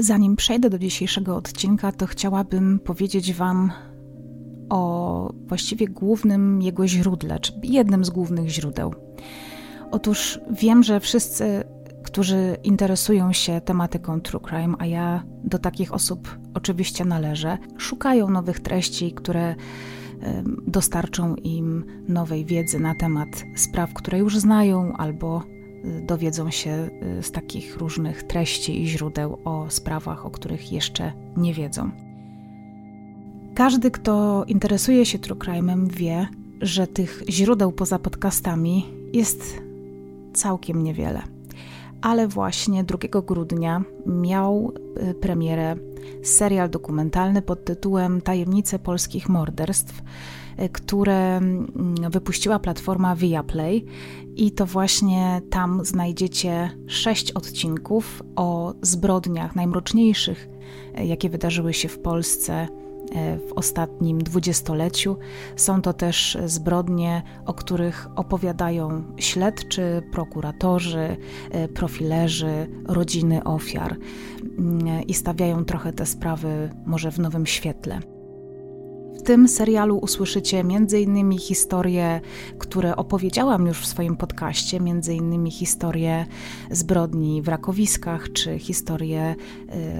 Zanim przejdę do dzisiejszego odcinka, to chciałabym powiedzieć Wam o właściwie głównym jego źródle, czy jednym z głównych źródeł. Otóż wiem, że wszyscy, którzy interesują się tematyką true crime, a ja do takich osób oczywiście należę, szukają nowych treści, które dostarczą im nowej wiedzy na temat spraw, które już znają, albo dowiedzą się y, z takich różnych treści i źródeł o sprawach, o których jeszcze nie wiedzą. Każdy, kto interesuje się true crime'em, wie, że tych źródeł poza podcastami jest całkiem niewiele. Ale właśnie 2 grudnia miał y, premierę serial dokumentalny pod tytułem Tajemnice polskich morderstw, które mm, wypuściła platforma Viaplay i to właśnie tam znajdziecie sześć odcinków o zbrodniach najmroczniejszych, y, jakie wydarzyły się w Polsce E, w ostatnim dwudziestoleciu. Są to też zbrodnie, o których opowiadają śledczy, prokuratorzy, e, profilerzy, rodziny ofiar mm, i stawiają trochę te sprawy może w nowym świetle. W tym serialu usłyszycie m.in. historie, które opowiedziałam już w swoim podcaście, m.in. historie zbrodni w Rakowiskach, czy historię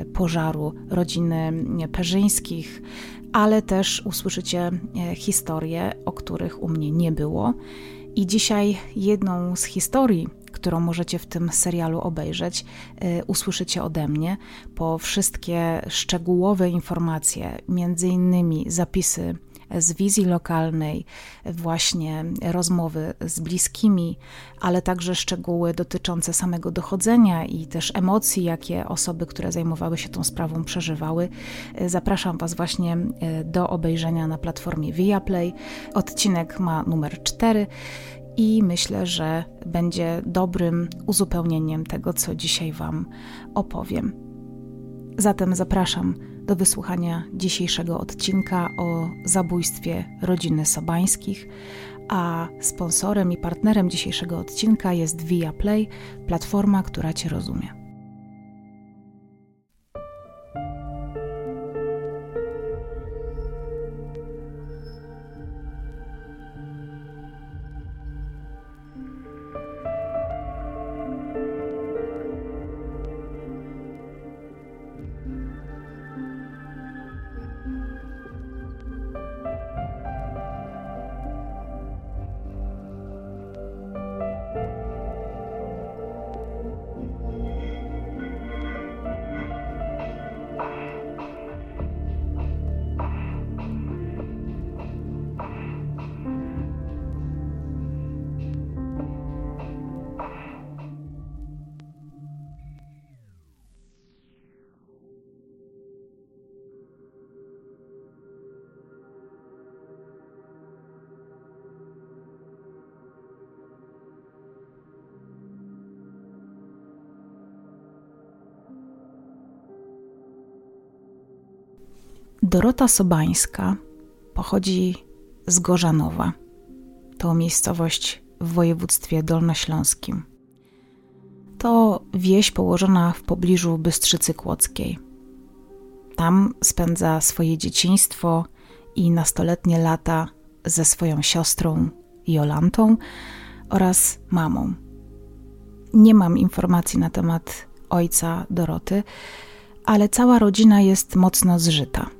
y, pożaru rodziny Perzyńskich, ale też usłyszycie y, historie, o których u mnie nie było. I dzisiaj jedną z historii, którą możecie w tym serialu obejrzeć, y, usłyszycie ode mnie. Po wszystkie szczegółowe informacje, między innymi zapisy z wizji lokalnej, właśnie rozmowy z bliskimi, ale także szczegóły dotyczące samego dochodzenia i też emocji, jakie osoby, które zajmowały się tą sprawą, przeżywały. Y, zapraszam Was właśnie y, do obejrzenia na platformie Viaplay. Odcinek ma numer 4 i myślę, że będzie dobrym uzupełnieniem tego, co dzisiaj Wam opowiem. Zatem zapraszam do wysłuchania dzisiejszego odcinka o zabójstwie rodziny Sobańskich, a sponsorem i partnerem dzisiejszego odcinka jest Viaplay, platforma, która Cię rozumie. Dorota Sobańska pochodzi z Gorzanowa. To miejscowość w województwie dolnośląskim. To wieś położona w pobliżu Bystrzycy Kłodzkiej. Tam spędza swoje dzieciństwo i nastoletnie lata ze swoją siostrą Jolantą oraz mamą. Nie mam informacji na temat ojca Doroty, ale cała rodzina jest mocno zżyta.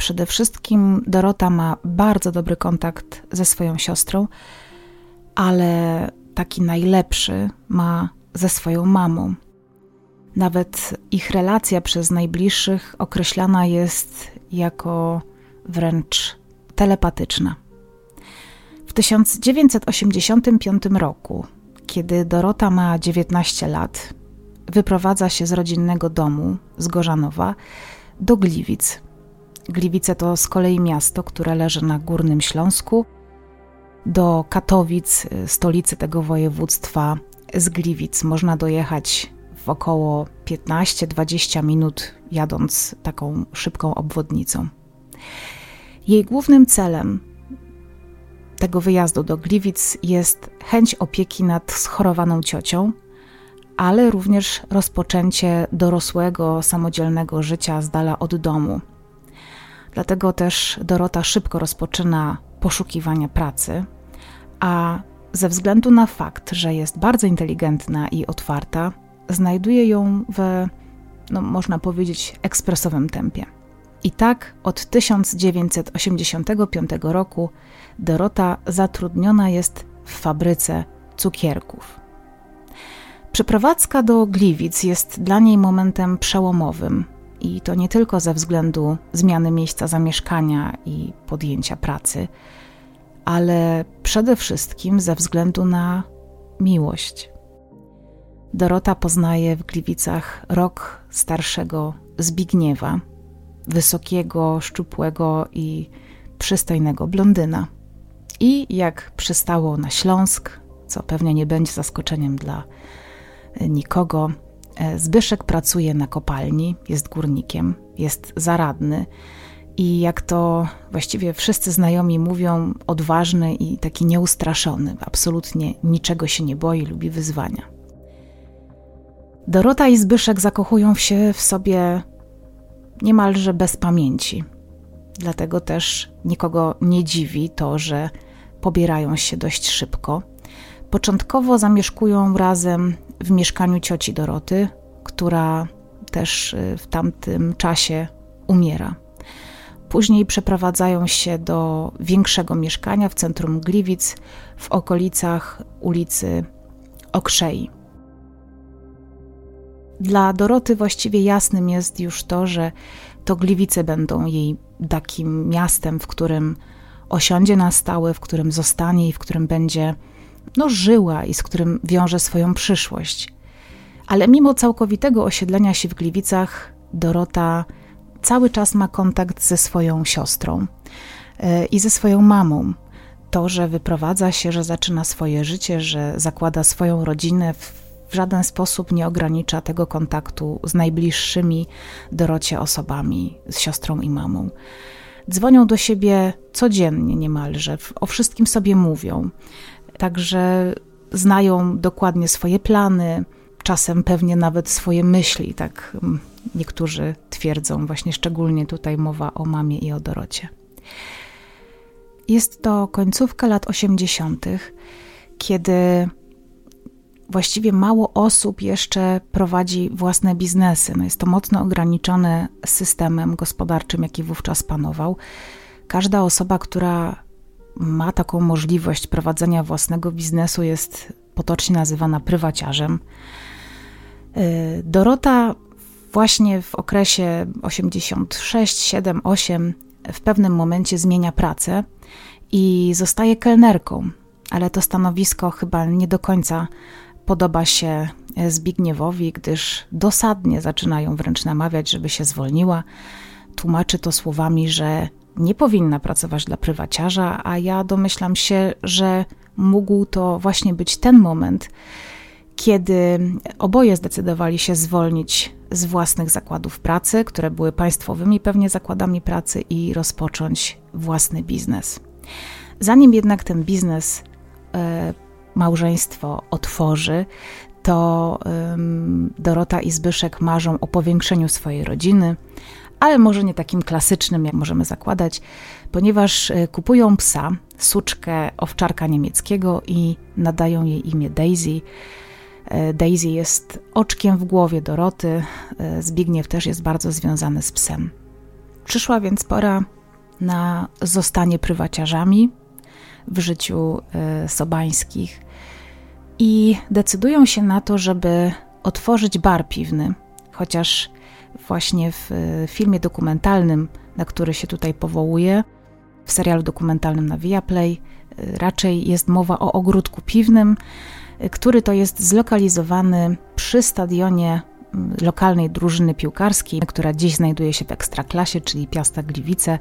Przede wszystkim Dorota ma bardzo dobry kontakt ze swoją siostrą, ale taki najlepszy ma ze swoją mamą. Nawet ich relacja przez najbliższych określana jest jako wręcz telepatyczna. W 1985 roku, kiedy Dorota ma 19 lat, wyprowadza się z rodzinnego domu z Gorzanowa do Gliwic Gliwice to z kolei miasto, które leży na Górnym Śląsku. Do Katowic, y, stolicy tego województwa, z Gliwic można dojechać w około 15-20 minut, jadąc taką szybką obwodnicą. Jej głównym celem tego wyjazdu do Gliwic jest chęć opieki nad schorowaną ciocią, ale również rozpoczęcie dorosłego, samodzielnego życia z dala od domu. Dlatego też Dorota szybko rozpoczyna poszukiwania pracy, a ze względu na fakt, że jest bardzo inteligentna i otwarta, znajduje ją w, no, można powiedzieć, ekspresowym tempie. I tak od 1985 roku Dorota zatrudniona jest w fabryce cukierków. Przeprowadzka do Gliwic jest dla niej momentem przełomowym i to nie tylko ze względu zmiany miejsca zamieszkania i podjęcia pracy, ale przede wszystkim ze względu na miłość. Dorota poznaje w Gliwicach rok starszego Zbigniewa, wysokiego, szczupłego i przystojnego blondyna. I jak przystało na Śląsk, co pewnie nie będzie zaskoczeniem dla nikogo, Zbyszek pracuje na kopalni, jest górnikiem, jest zaradny i jak to właściwie wszyscy znajomi mówią, odważny i taki nieustraszony, absolutnie niczego się nie boi, lubi wyzwania. Dorota i Zbyszek zakochują się w sobie niemalże bez pamięci. Dlatego też nikogo nie dziwi to, że pobierają się dość szybko. Początkowo zamieszkują razem w mieszkaniu cioci Doroty, która też y, w tamtym czasie umiera. Później przeprowadzają się do większego mieszkania w centrum Gliwic, w okolicach ulicy Okrzei. Dla Doroty właściwie jasnym jest już to, że to Gliwice będą jej takim miastem, w którym osiądzie na stałe, w którym zostanie i w którym będzie no, żyła i z którym wiąże swoją przyszłość. Ale mimo całkowitego osiedlenia się w Gliwicach, Dorota cały czas ma kontakt ze swoją siostrą e, i ze swoją mamą. To, że wyprowadza się, że zaczyna swoje życie, że zakłada swoją rodzinę, w żaden sposób nie ogranicza tego kontaktu z najbliższymi Dorocie osobami, z siostrą i mamą. Dzwonią do siebie codziennie niemalże, o wszystkim sobie mówią. Także znają dokładnie swoje plany, czasem pewnie nawet swoje myśli, tak mm, niektórzy twierdzą, właśnie szczególnie tutaj mowa o mamie i o Dorocie. Jest to końcówka lat 80., kiedy właściwie mało osób jeszcze prowadzi własne biznesy. No jest to mocno ograniczone systemem gospodarczym, jaki wówczas panował. Każda osoba, która ma taką możliwość prowadzenia własnego biznesu, jest potocznie nazywana prywaciarzem. Y, Dorota właśnie w okresie 86, 7, 8 w pewnym momencie zmienia pracę i zostaje kelnerką, ale to stanowisko chyba nie do końca podoba się Zbigniewowi, gdyż dosadnie zaczynają wręcz namawiać, żeby się zwolniła. Tłumaczy to słowami, że nie powinna pracować dla prywaciarza, a ja domyślam się, że mógł to właśnie być ten moment, kiedy oboje zdecydowali się zwolnić z własnych zakładów pracy, które były państwowymi pewnie zakładami pracy, i rozpocząć własny biznes. Zanim jednak ten biznes e, małżeństwo otworzy, to Dorota i Zbyszek marzą o powiększeniu swojej rodziny, ale może nie takim klasycznym, jak możemy zakładać, ponieważ e, kupują psa, suczkę owczarka niemieckiego i nadają jej imię Daisy. E, Daisy jest oczkiem w głowie Doroty, e, Zbigniew też jest bardzo związany z psem. Przyszła więc pora na zostanie prywaciarzami w życiu sobańskich i decydują się na to, żeby otworzyć bar piwny, chociaż właśnie w e, filmie dokumentalnym, na który się tutaj powołuje, w serialu dokumentalnym na Viaplay, e, raczej jest mowa o ogródku piwnym, e, który to jest zlokalizowany przy stadionie lokalnej drużyny piłkarskiej, która dziś znajduje się w Ekstraklasie, czyli Piasta Gliwice.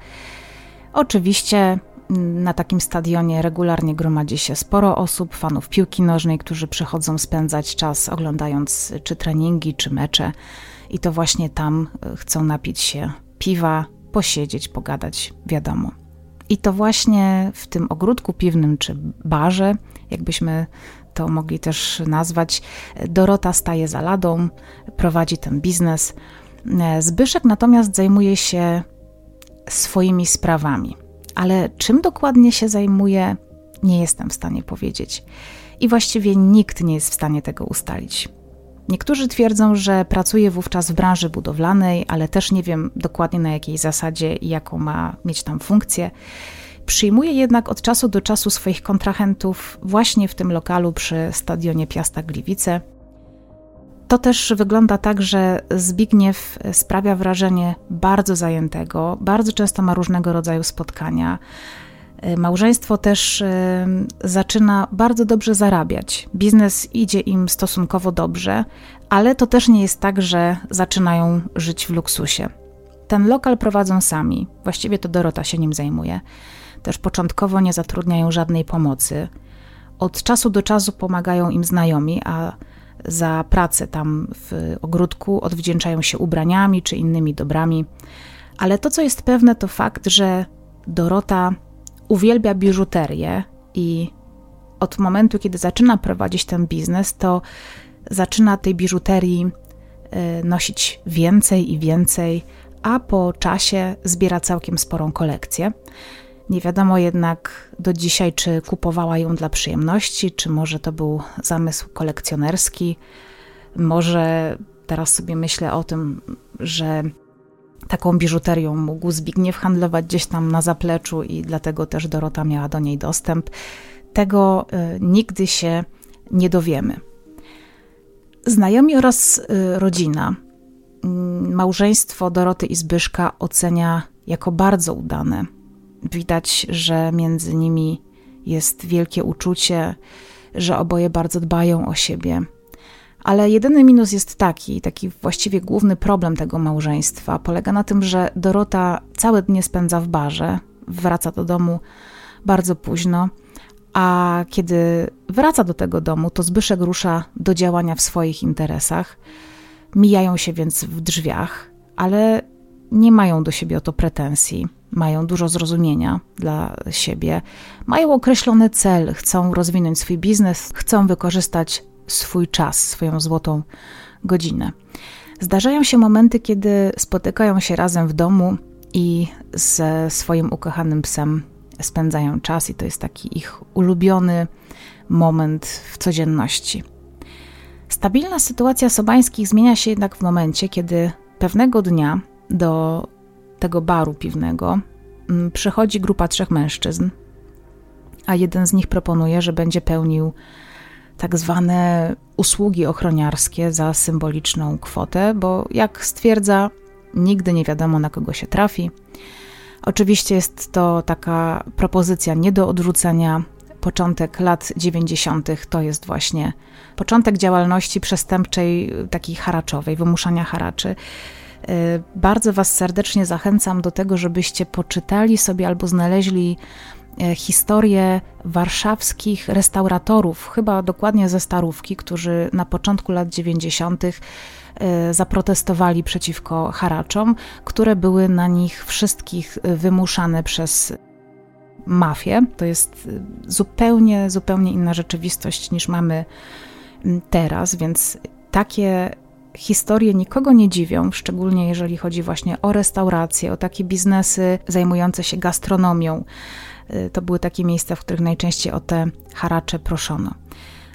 Oczywiście na takim stadionie regularnie gromadzi się sporo osób, fanów piłki nożnej, którzy przychodzą spędzać czas oglądając czy treningi, czy mecze i to właśnie tam e, chcą napić się piwa, posiedzieć, pogadać, wiadomo. I to właśnie w tym ogródku piwnym czy barze, jakbyśmy to mogli też nazwać. Dorota staje za ladą, prowadzi ten biznes. Zbyszek natomiast zajmuje się swoimi sprawami. Ale czym dokładnie się zajmuje, nie jestem w stanie powiedzieć. I właściwie nikt nie jest w stanie tego ustalić. Niektórzy twierdzą, że pracuje wówczas w branży budowlanej, ale też nie wiem dokładnie na jakiej zasadzie i jaką ma mieć tam funkcję. Przyjmuje jednak od czasu do czasu swoich kontrahentów właśnie w tym lokalu przy stadionie Piasta Gliwice. To też wygląda tak, że Zbigniew sprawia wrażenie bardzo zajętego, bardzo często ma różnego rodzaju spotkania. Małżeństwo też zaczyna bardzo dobrze zarabiać. Biznes idzie im stosunkowo dobrze, ale to też nie jest tak, że zaczynają żyć w luksusie. Ten lokal prowadzą sami, właściwie to Dorota się nim zajmuje. Też początkowo nie zatrudniają żadnej pomocy. Od czasu do czasu pomagają im znajomi, a za pracę tam w ogródku odwdzięczają się ubraniami czy innymi dobrami. Ale to, co jest pewne, to fakt, że Dorota uwielbia biżuterię i od momentu, kiedy zaczyna prowadzić ten biznes, to zaczyna tej biżuterii y, nosić więcej i więcej, a po czasie zbiera całkiem sporą kolekcję. Nie wiadomo jednak do dzisiaj, czy kupowała ją dla przyjemności, czy może to był zamysł kolekcjonerski. Może teraz sobie myślę o tym, że taką biżuterią mógł Zbigniew handlować gdzieś tam na zapleczu i dlatego też Dorota miała do niej dostęp. Tego y, nigdy się nie dowiemy. Znajomi oraz y, rodzina y, małżeństwo Doroty i Zbyszka ocenia jako bardzo udane. Widać, że między nimi jest wielkie uczucie, że oboje bardzo dbają o siebie. Ale jedyny minus jest taki, taki właściwie główny problem tego małżeństwa polega na tym, że Dorota całe dnie spędza w barze, wraca do domu bardzo późno, a kiedy wraca do tego domu, to Zbyszek rusza do działania w swoich interesach. Mijają się więc w drzwiach, ale nie mają do siebie o to pretensji. Mają dużo zrozumienia dla siebie, mają określony cel, chcą rozwinąć swój biznes, chcą wykorzystać swój czas, swoją złotą godzinę. Zdarzają się momenty, kiedy spotykają się razem w domu i ze swoim ukochanym psem spędzają czas, i to jest taki ich ulubiony moment w codzienności. Stabilna sytuacja Sobańskich zmienia się jednak w momencie, kiedy pewnego dnia do tego baru piwnego mm, przychodzi grupa trzech mężczyzn, a jeden z nich proponuje, że będzie pełnił tak zwane usługi ochroniarskie za symboliczną kwotę, bo jak stwierdza, nigdy nie wiadomo na kogo się trafi. Oczywiście jest to taka propozycja nie do odrzucenia. Początek lat 90. to jest właśnie początek działalności przestępczej, takiej haraczowej, wymuszania haraczy. Y, bardzo Was serdecznie zachęcam do tego, żebyście poczytali sobie albo znaleźli historię warszawskich restauratorów, chyba dokładnie ze Starówki, którzy na początku lat 90. E, zaprotestowali przeciwko haraczom, które były na nich wszystkich wymuszane przez mafię. To jest zupełnie, zupełnie inna rzeczywistość niż mamy teraz, więc takie historie nikogo nie dziwią, szczególnie jeżeli chodzi właśnie o restauracje, o takie biznesy zajmujące się gastronomią. Y, to były takie miejsca, w których najczęściej o te haracze proszono.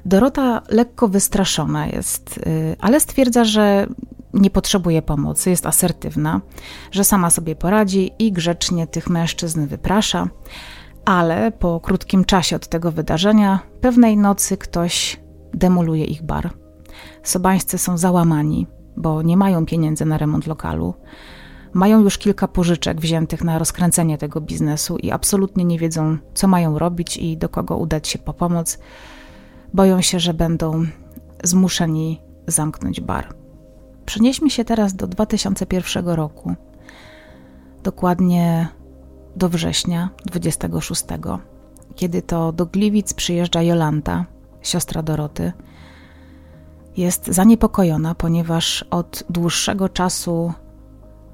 Dorota lekko wystraszona jest, y, ale stwierdza, że nie potrzebuje pomocy, jest asertywna, że sama sobie poradzi i grzecznie tych mężczyzn wyprasza. Ale po krótkim czasie od tego wydarzenia, pewnej nocy ktoś demoluje ich bar. Sobańscy są załamani, bo nie mają pieniędzy na remont lokalu. Mają już kilka pożyczek wziętych na rozkręcenie tego biznesu i absolutnie nie wiedzą, co mają robić i do kogo udać się po pomoc. Boją się, że będą zmuszeni zamknąć bar. Przenieśmy się teraz do 2001 roku, dokładnie do września 26, kiedy to do Gliwic przyjeżdża Jolanta, siostra Doroty. Jest zaniepokojona, ponieważ od dłuższego czasu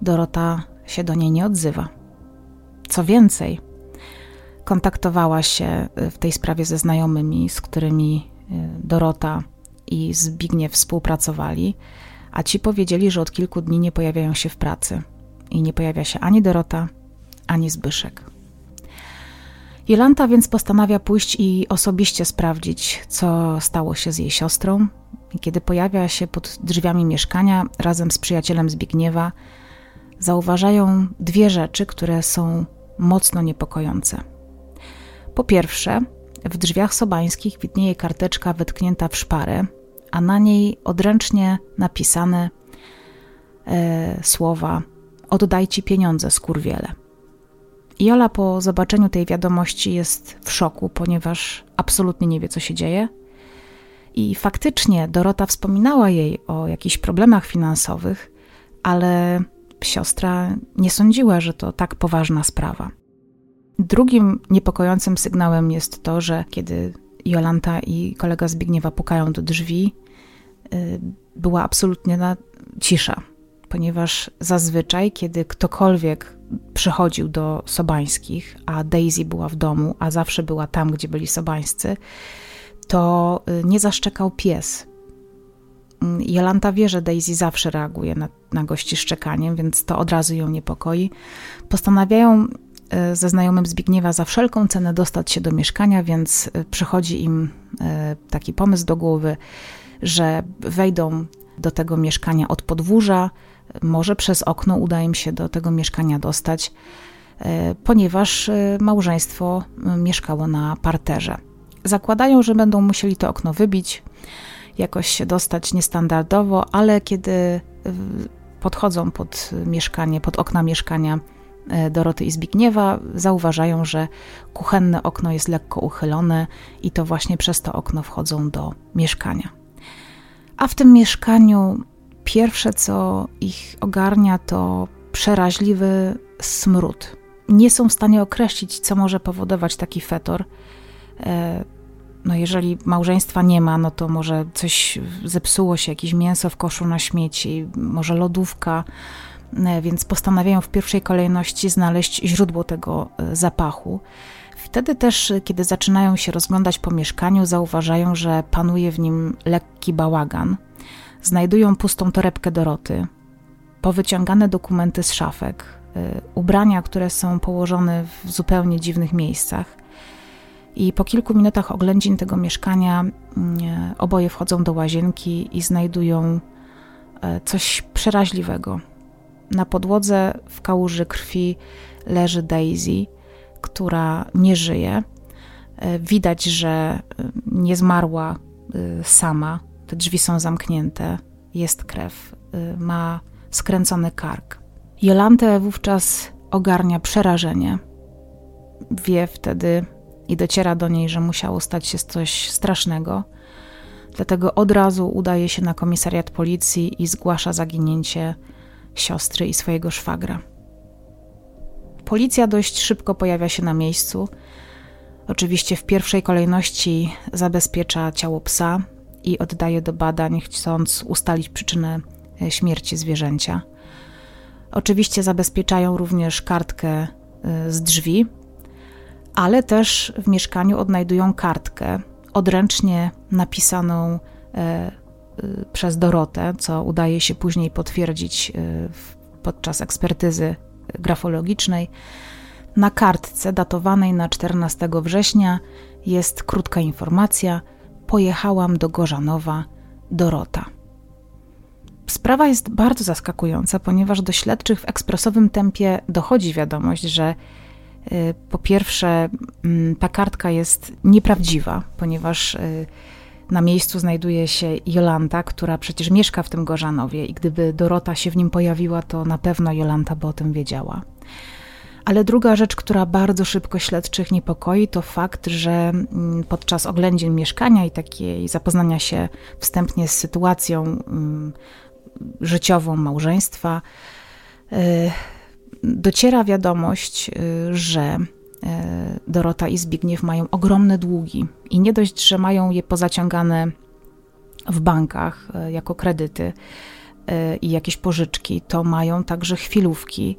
Dorota się do niej nie odzywa. Co więcej, kontaktowała się y, w tej sprawie ze znajomymi, z którymi Dorota i Zbigniew współpracowali, a ci powiedzieli, że od kilku dni nie pojawiają się w pracy i nie pojawia się ani Dorota, ani Zbyszek. Jolanta więc postanawia pójść i osobiście sprawdzić, co stało się z jej siostrą. Kiedy pojawia się pod drzwiami mieszkania razem z przyjacielem Zbigniewa, zauważają dwie rzeczy, które są mocno niepokojące. Po pierwsze, w drzwiach sobańskich widnieje karteczka wytknięta w szparę, a na niej odręcznie napisane e, słowa: Oddaj ci pieniądze, skurwiele. Jola po zobaczeniu tej wiadomości jest w szoku, ponieważ absolutnie nie wie, co się dzieje. I faktycznie Dorota wspominała jej o jakichś problemach finansowych, ale siostra nie sądziła, że to tak poważna sprawa. Drugim niepokojącym sygnałem jest to, że kiedy Jolanta i kolega Zbigniewa pukają do drzwi, y, była absolutnie cisza, ponieważ zazwyczaj, kiedy ktokolwiek przychodził do Sobańskich, a Daisy była w domu, a zawsze była tam, gdzie byli Sobańscy, to y, nie zaszczekał pies. Mm, Jolanta wie, że Daisy zawsze reaguje na, na gości szczekaniem, więc to od razu ją niepokoi. Postanawiają y, ze znajomym Zbigniewa za wszelką cenę dostać się do mieszkania, więc y, przychodzi im taki pomysł do głowy, że wejdą do tego mieszkania od podwórza, może przez okno uda im się do tego mieszkania dostać, e, ponieważ e, małżeństwo mieszkało na parterze. Zakładają, że będą musieli to okno wybić, jakoś się dostać niestandardowo, ale kiedy e, podchodzą pod mieszkanie, pod okna mieszkania Doroty i Zbigniewa, zauważają, że kuchenne okno jest lekko uchylone i to właśnie przez to okno wchodzą do mieszkania. A w tym mieszkaniu Pierwsze, co ich ogarnia, to przeraźliwy smród. Nie są w stanie określić, co może powodować taki fetor. E, no jeżeli małżeństwa nie ma, no to może coś zepsuło się, jakieś mięso w koszu na śmieci, może lodówka, e, więc postanawiają w pierwszej kolejności znaleźć źródło tego e, zapachu. Wtedy też, kiedy zaczynają się rozglądać po mieszkaniu, zauważają, że panuje w nim lekki bałagan – znajdują pustą torebkę Doroty, powyciągane dokumenty z szafek, ubrania, które są położone w zupełnie dziwnych miejscach. I po kilku minutach oględzin tego mieszkania y, oboje wchodzą do łazienki i znajdują y, coś przeraźliwego. Na podłodze w kałuży krwi leży Daisy, która nie żyje. Widać, że nie zmarła sama, te drzwi są zamknięte, jest krew, ma skręcony kark. Jolantę wówczas ogarnia przerażenie. Wie wtedy i dociera do niej, że musiało stać się coś strasznego. Dlatego od razu udaje się na komisariat policji i zgłasza zaginięcie siostry i swojego szwagra. Policja dość szybko pojawia się na miejscu. Oczywiście w pierwszej kolejności zabezpiecza ciało psa, i oddaje do badań, chcąc ustalić przyczynę e, śmierci zwierzęcia. Oczywiście zabezpieczają również kartkę e, z drzwi, ale też w mieszkaniu odnajdują kartkę odręcznie napisaną e, przez Dorotę, co udaje się później potwierdzić podczas ekspertyzy grafologicznej. Na kartce datowanej na 14 września jest krótka informacja – pojechałam do Gorzanowa, Dorota. Sprawa jest bardzo zaskakująca, ponieważ do śledczych w ekspresowym tempie dochodzi wiadomość, że po pierwsze mm, ta kartka jest nieprawdziwa, ponieważ y, na miejscu znajduje się Jolanta, która przecież mieszka w tym Gorzanowie i gdyby Dorota się w nim pojawiła, to na pewno Jolanta by o tym wiedziała. Ale druga rzecz, która bardzo szybko śledczych niepokoi, to fakt, że mm, podczas oględzin mieszkania i takiej zapoznania się wstępnie z sytuacją mm, życiową małżeństwa, y, dociera wiadomość, y, że y, Dorota i Zbigniew mają ogromne długi i nie dość, że mają je pozaciągane w bankach jako kredyty i jakieś pożyczki, to mają także chwilówki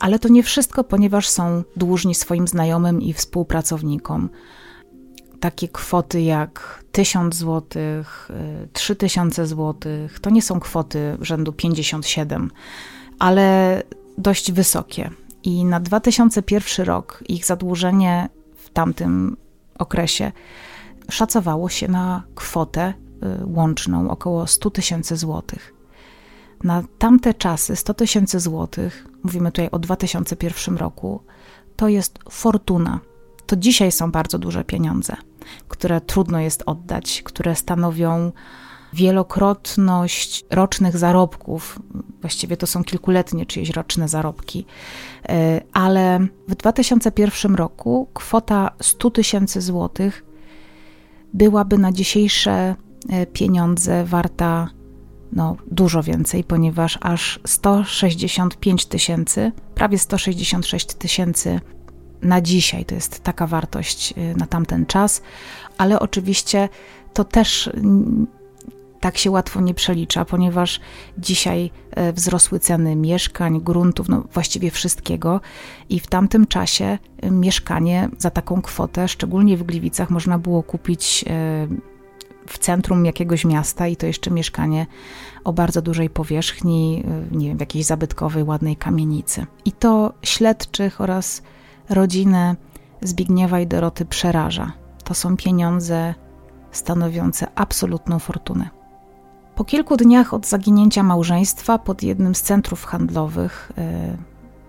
ale to nie wszystko, ponieważ są dłużni swoim znajomym i współpracownikom. takie kwoty jak 1000 zł, 3000 zł. To nie są kwoty rzędu 57, ale dość wysokie. I na 2001 rok ich zadłużenie w tamtym okresie szacowało się na kwotę y, łączną około 100 tysięcy złotych. Na tamte czasy 100 tysięcy złotych, mówimy tutaj o 2001 roku, to jest fortuna. To dzisiaj są bardzo duże pieniądze, które trudno jest oddać, które stanowią wielokrotność rocznych zarobków. Właściwie to są kilkuletnie czyjeś roczne zarobki. E, ale w 2001 roku kwota 100 tysięcy złotych byłaby na dzisiejsze e, pieniądze warta no, dużo więcej, ponieważ aż 165 tysięcy, prawie 166 tysięcy na dzisiaj to jest taka wartość e, na tamten czas, ale oczywiście to też tak się łatwo nie przelicza, ponieważ dzisiaj e, wzrosły ceny mieszkań, gruntów, no właściwie wszystkiego i w tamtym czasie e, mieszkanie za taką kwotę, szczególnie w Gliwicach, można było kupić e, w centrum jakiegoś miasta i to jeszcze mieszkanie o bardzo dużej powierzchni, nie wiem, w jakiejś zabytkowej, ładnej kamienicy. I to śledczych oraz rodzinę Zbigniewa i Doroty przeraża. To są pieniądze stanowiące absolutną fortunę. Po kilku dniach od zaginięcia małżeństwa pod jednym z centrów handlowych e,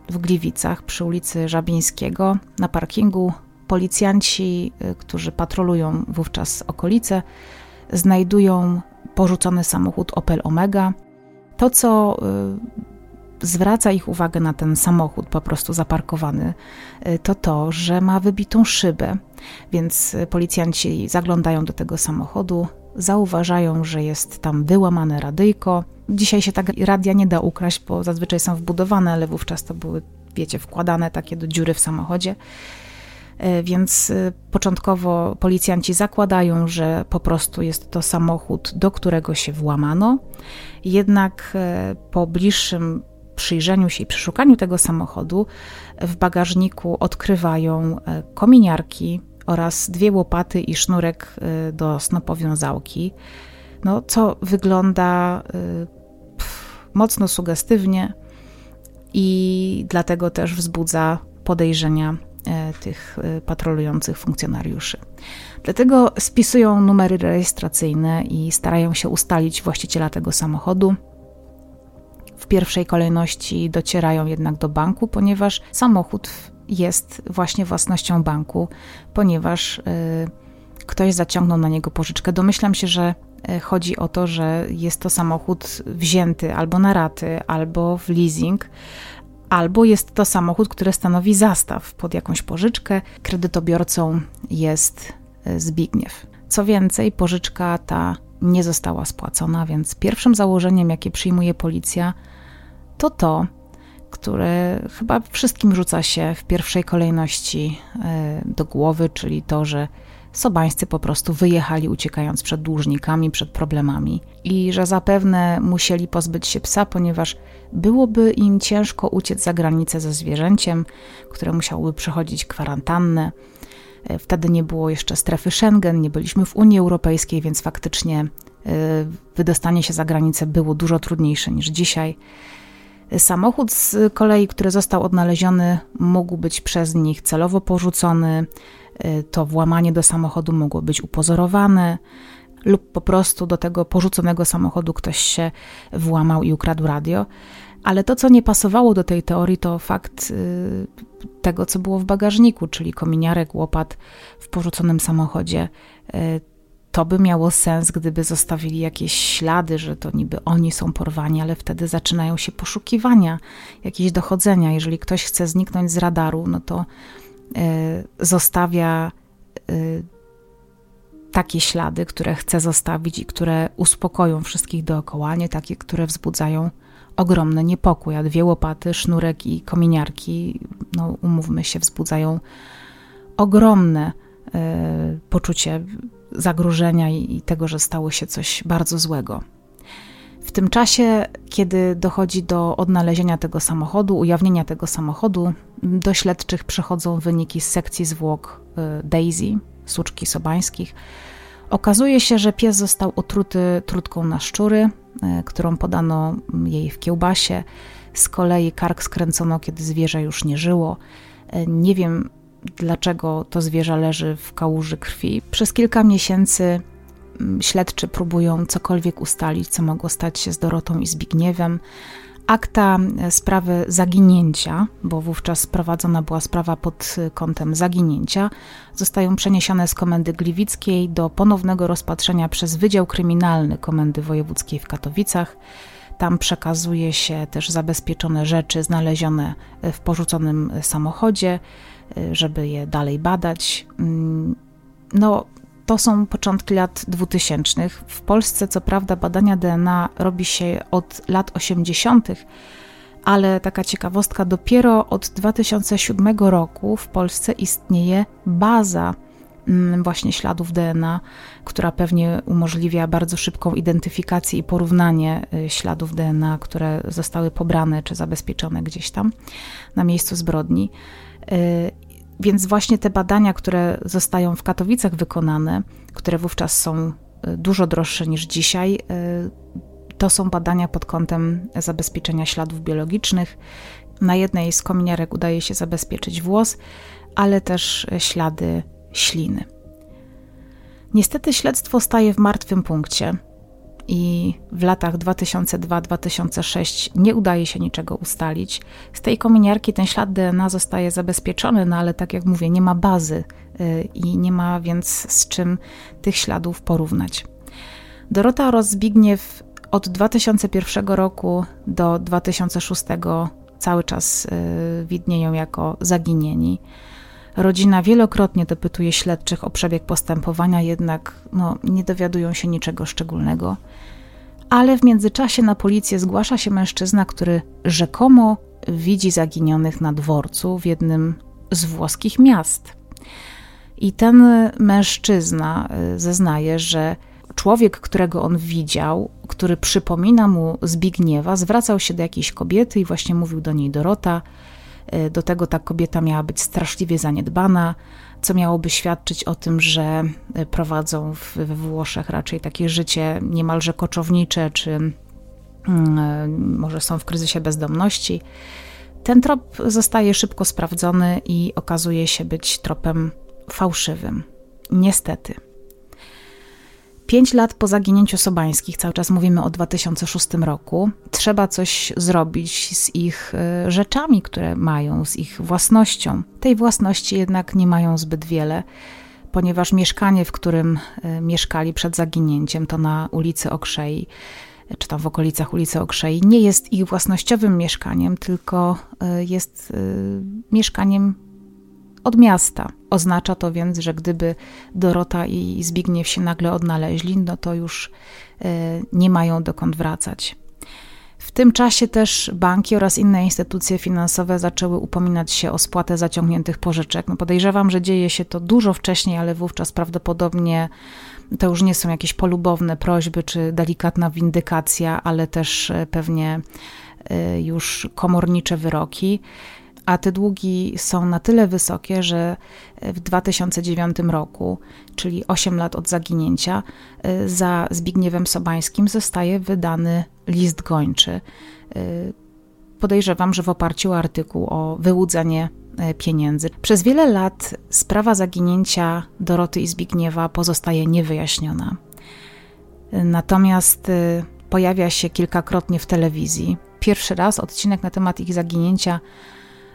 w Gliwicach przy ulicy Żabińskiego na parkingu policjanci, e, którzy patrolują wówczas okolice, znajdują porzucony samochód Opel Omega. To, co e, zwraca ich uwagę na ten samochód po prostu zaparkowany, to to, że ma wybitą szybę, więc policjanci zaglądają do tego samochodu, zauważają, że jest tam wyłamane radyjko. Dzisiaj się tak radia nie da ukraść, bo zazwyczaj są wbudowane, ale wówczas to były, wiecie, wkładane takie do dziury w samochodzie. E, więc e, początkowo policjanci zakładają, że po prostu jest to samochód, do którego się włamano. Jednak e, po bliższym przyjrzeniu się i przeszukaniu tego samochodu w bagażniku odkrywają kominiarki, oraz dwie łopaty i sznurek y, do snopowiązałki, no, co wygląda y, pff, mocno sugestywnie i dlatego też wzbudza podejrzenia e, tych y, patrolujących funkcjonariuszy. Dlatego spisują numery rejestracyjne i starają się ustalić właściciela tego samochodu. W pierwszej kolejności docierają jednak do banku, ponieważ samochód jest właśnie własnością banku, ponieważ y, ktoś zaciągnął na niego pożyczkę. Domyślam się, że y, chodzi o to, że jest to samochód wzięty albo na raty, albo w leasing, albo jest to samochód, który stanowi zastaw pod jakąś pożyczkę. Kredytobiorcą jest y, Zbigniew. Co więcej, pożyczka ta nie została spłacona, więc pierwszym założeniem, jakie przyjmuje policja, to to, które chyba wszystkim rzuca się w pierwszej kolejności e, do głowy, czyli to, że Sobańscy po prostu wyjechali uciekając przed dłużnikami, przed problemami i że zapewne musieli pozbyć się psa, ponieważ byłoby im ciężko uciec za granicę ze zwierzęciem, które musiałoby przechodzić kwarantannę. E, wtedy nie było jeszcze strefy Schengen, nie byliśmy w Unii Europejskiej, więc faktycznie e, wydostanie się za granicę było dużo trudniejsze niż dzisiaj. Samochód z kolei, który został odnaleziony, mógł być przez nich celowo porzucony, y, to włamanie do samochodu mogło być upozorowane, lub po prostu do tego porzuconego samochodu ktoś się włamał i ukradł radio. Ale to, co nie pasowało do tej teorii, to fakt y, tego, co było w bagażniku, czyli kominiarek, łopat w porzuconym samochodzie. To by miało sens, gdyby zostawili jakieś ślady, że to niby oni są porwani, ale wtedy zaczynają się poszukiwania, jakieś dochodzenia. Jeżeli ktoś chce zniknąć z radaru, no to y, zostawia y, takie ślady, które chce zostawić i które uspokoją wszystkich dookoła, nie takie, które wzbudzają ogromny niepokój. A dwie łopaty, sznurek i kominiarki, no umówmy się, wzbudzają ogromne poczucie zagrożenia i tego, że stało się coś bardzo złego. W tym czasie, kiedy dochodzi do odnalezienia tego samochodu, ujawnienia tego samochodu, do śledczych przechodzą wyniki z sekcji zwłok y, Daisy, suczki sobańskich. Okazuje się, że pies został otruty trutką na szczury, e, którą podano jej w kiełbasie. Z kolei kark skręcono, kiedy zwierzę już nie żyło. Nie wiem, dlaczego to zwierzę leży w kałuży krwi. Przez kilka miesięcy mm, śledczy próbują cokolwiek ustalić, co mogło stać się z Dorotą i Zbigniewem. Akta e, sprawy zaginięcia, bo wówczas prowadzona była sprawa pod kątem zaginięcia, zostają przeniesione z Komendy Gliwickiej do ponownego rozpatrzenia przez Wydział Kryminalny Komendy Wojewódzkiej w Katowicach. Tam przekazuje się też zabezpieczone rzeczy znalezione w porzuconym samochodzie, e, żeby je dalej badać. Mm, no, to są początki lat 2000. W Polsce, co prawda, badania DNA robi się od lat 80., ale taka ciekawostka, dopiero od 2007 roku w Polsce istnieje baza mm, właśnie śladów DNA, która pewnie umożliwia bardzo szybką identyfikację i porównanie y, śladów DNA, które zostały pobrane czy zabezpieczone gdzieś tam na miejscu zbrodni. Y, więc właśnie te badania, które zostają w Katowicach wykonane, które wówczas są y, dużo droższe niż dzisiaj, y, to są badania pod kątem zabezpieczenia śladów biologicznych. Na jednej z kominiarek udaje się zabezpieczyć włos, ale też ślady śliny. Niestety śledztwo staje w martwym punkcie i w latach 2002-2006 nie udaje się niczego ustalić. Z tej kominiarki ten ślad DNA zostaje zabezpieczony, no ale tak jak mówię, nie ma bazy y, i nie ma więc z czym tych śladów porównać. Dorota oraz Zbigniew od 2001 roku do 2006 cały czas y, widnieją jako zaginieni. Rodzina wielokrotnie dopytuje śledczych o przebieg postępowania, jednak no, nie dowiadują się niczego szczególnego. Ale w międzyczasie na policję zgłasza się mężczyzna, który rzekomo widzi zaginionych na dworcu w jednym z włoskich miast. I ten mężczyzna y, zeznaje, że człowiek, którego on widział, który przypomina mu Zbigniewa, zwracał się do jakiejś kobiety i właśnie mówił do niej Dorota. Y, do tego ta kobieta miała być straszliwie zaniedbana, co miałoby świadczyć o tym, że y, prowadzą we Włoszech raczej takie życie niemalże koczownicze, czy mm, y, może są w kryzysie bezdomności. Ten trop zostaje szybko sprawdzony i okazuje się być tropem fałszywym. Niestety. Pięć lat po zaginięciu Sobańskich, cały czas mówimy o 2006 roku, trzeba coś zrobić z ich e, rzeczami, które mają, z ich własnością. Tej własności jednak nie mają zbyt wiele, ponieważ mieszkanie, w którym e, mieszkali przed zaginięciem, to na ulicy Okrzei, czy tam w okolicach ulicy Okrzei, nie jest ich własnościowym mieszkaniem, tylko e, jest mieszkaniem od miasta. Oznacza to więc, że gdyby Dorota i Zbigniew się nagle odnaleźli, no to już e, nie mają dokąd wracać. W tym czasie też banki oraz inne instytucje finansowe zaczęły upominać się o spłatę zaciągniętych pożyczek. No podejrzewam, że dzieje się to dużo wcześniej, ale wówczas prawdopodobnie to już nie są jakieś polubowne prośby czy delikatna windykacja, ale też e, pewnie e, już komornicze wyroki a te długi są na tyle wysokie, że w 2009 roku, czyli 8 lat od zaginięcia, y, za Zbigniewem Sobańskim zostaje wydany list gończy. Y, podejrzewam, że w oparciu o artykuł o wyłudzenie pieniędzy. Przez wiele lat sprawa zaginięcia Doroty i Zbigniewa pozostaje niewyjaśniona. Natomiast pojawia się kilkakrotnie w telewizji. Pierwszy raz odcinek na temat ich zaginięcia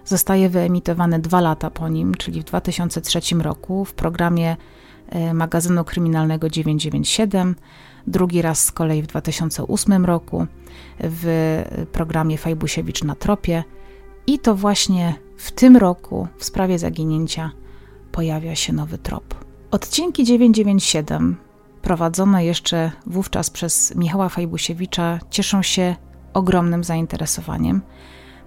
zostaje wyemitowany dwa lata po nim, czyli w 2003 roku w programie e, magazynu kryminalnego 997, drugi raz z kolei w 2008 roku w programie Fajbusiewicz na tropie i to właśnie w tym roku w sprawie zaginięcia pojawia się nowy trop. Odcinki 997 prowadzone jeszcze wówczas przez Michała Fajbusiewicza cieszą się ogromnym zainteresowaniem.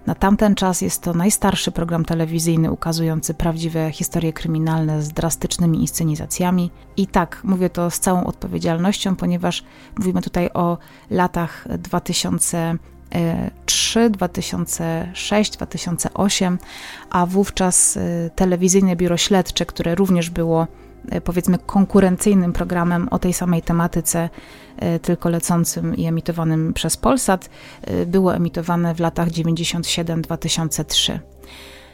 Na tamten czas jest to najstarszy program telewizyjny ukazujący prawdziwe historie kryminalne z drastycznymi inscenizacjami. I tak, mówię to z całą odpowiedzialnością, ponieważ mówimy tutaj o latach 2003, 2006, 2008, a wówczas y, telewizyjne biuro śledcze, które również było powiedzmy konkurencyjnym programem o tej samej tematyce, tylko lecącym i emitowanym przez Polsat, było emitowane w latach 97-2003.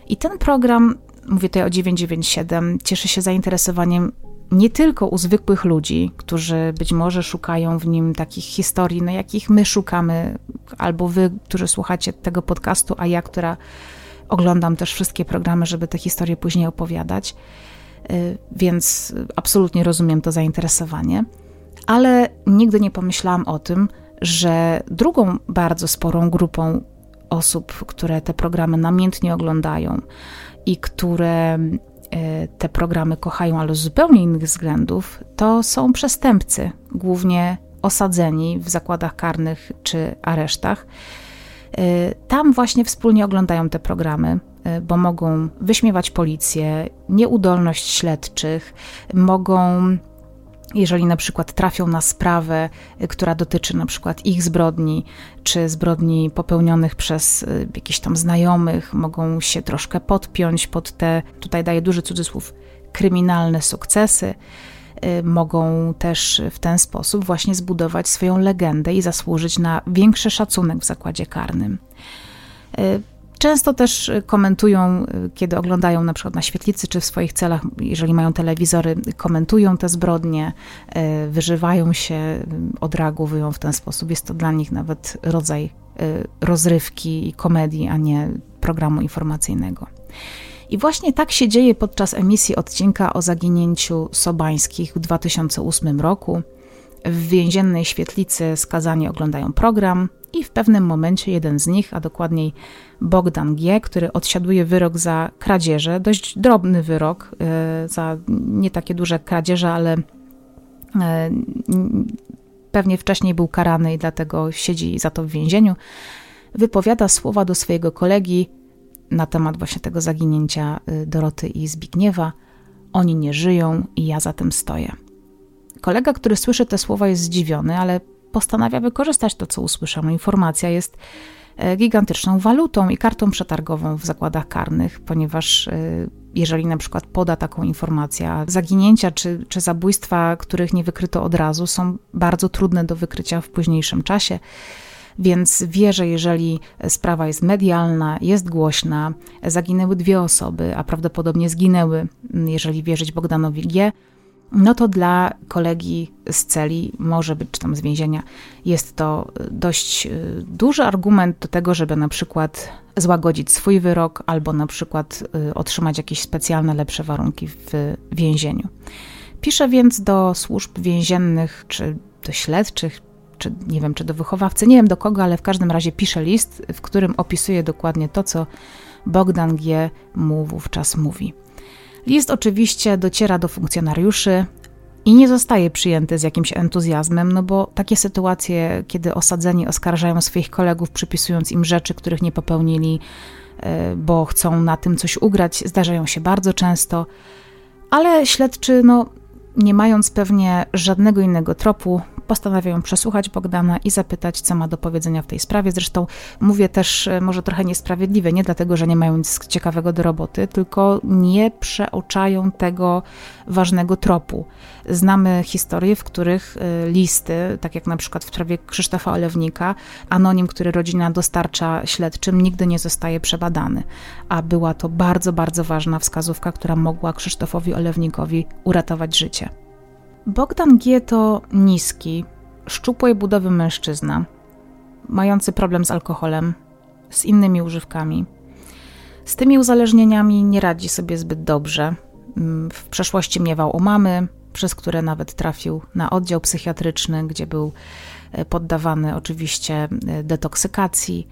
I ten program, mówię tutaj o 997, cieszy się zainteresowaniem nie tylko u zwykłych ludzi, którzy być może szukają w nim takich historii, no jakich my szukamy, albo wy, którzy słuchacie tego podcastu, a ja, która oglądam też wszystkie programy, żeby te historie później opowiadać, więc absolutnie rozumiem to zainteresowanie. Ale nigdy nie pomyślałam o tym, że drugą bardzo sporą grupą osób, które te programy namiętnie oglądają i które E, te programy kochają, ale z zupełnie innych względów, to są przestępcy, głównie osadzeni w zakładach karnych czy aresztach. E, tam właśnie wspólnie oglądają te programy, bo mogą wyśmiewać policję, nieudolność śledczych, mogą jeżeli na przykład trafią na sprawę, y, która dotyczy na przykład ich zbrodni, czy zbrodni popełnionych przez y, jakichś tam znajomych, mogą się troszkę podpiąć pod te, tutaj daję duży cudzysłów, kryminalne sukcesy. Mogą też w ten sposób właśnie zbudować swoją legendę i zasłużyć na większy szacunek w zakładzie karnym. Często też komentują, kiedy oglądają na przykład na świetlicy czy w swoich celach, jeżeli mają telewizory, komentują te zbrodnie, e, wyżywają się, odreagowują w ten sposób. Jest to dla nich nawet rodzaj rozrywki i komedii, a nie programu informacyjnego. I właśnie tak się dzieje podczas emisji odcinka o zaginięciu Sobańskich w 2008 roku. W więziennej świetlicy skazani oglądają program i w pewnym momencie jeden z nich, a dokładniej Bogdan G., który odsiaduje wyrok za kradzieże, dość drobny wyrok, e, za nie takie duże kradzieże, ale e, pewnie wcześniej był karany i dlatego siedzi za to w więzieniu, wypowiada słowa do swojego kolegi na temat właśnie tego zaginięcia e, Doroty i Zbigniewa. Oni nie żyją i ja za tym stoję. Kolega, który słyszy te słowa, jest zdziwiony, ale postanawia wykorzystać to, co usłyszał. Informacja jest e, gigantyczną walutą i kartą przetargową w zakładach karnych, ponieważ e, jeżeli na przykład poda taką informację, zaginięcia czy, czy zabójstwa, których nie wykryto od razu, są bardzo trudne do wykrycia w późniejszym czasie. Więc wie, że jeżeli sprawa jest medialna, jest głośna, zaginęły dwie osoby, a prawdopodobnie zginęły, jeżeli wierzyć Bogdanowi G., no to dla kolegi z celi, może być czy tam z więzienia, jest to dość y, duży argument do tego, żeby na przykład złagodzić swój wyrok albo na przykład y, otrzymać jakieś specjalne, lepsze warunki w więzieniu. Pisze więc do służb więziennych, czy do śledczych, czy nie wiem, czy do wychowawcy, nie wiem do kogo, ale w każdym razie pisze list, w którym opisuje dokładnie to, co Bogdan G. mu wówczas mówi. List oczywiście dociera do funkcjonariuszy i nie zostaje przyjęty z jakimś entuzjazmem, no bo takie sytuacje, kiedy osadzeni oskarżają swoich kolegów, przypisując im rzeczy, których nie popełnili, e, bo chcą na tym coś ugrać, zdarzają się bardzo często. Ale śledczy, no, nie mając pewnie żadnego innego tropu, postanawiają przesłuchać Bogdana i zapytać, co ma do powiedzenia w tej sprawie. Zresztą mówię też e, może trochę niesprawiedliwe, nie dlatego, że nie mają nic ciekawego do roboty, tylko nie przeoczają tego ważnego tropu. Znamy historie, w których e, listy, tak jak na przykład w sprawie Krzysztofa Olewnika, anonim, który rodzina dostarcza śledczym, nigdy nie zostaje przebadany. A była to bardzo, bardzo ważna wskazówka, która mogła Krzysztofowi Olewnikowi uratować życie. Bogdan G. to niski, szczupłej budowy mężczyzna, mający problem z alkoholem, z innymi używkami. Z tymi uzależnieniami nie radzi sobie zbyt dobrze. Mm, w przeszłości miewał omamy, przez które nawet trafił na oddział psychiatryczny, gdzie był e, poddawany oczywiście e, detoksykacji.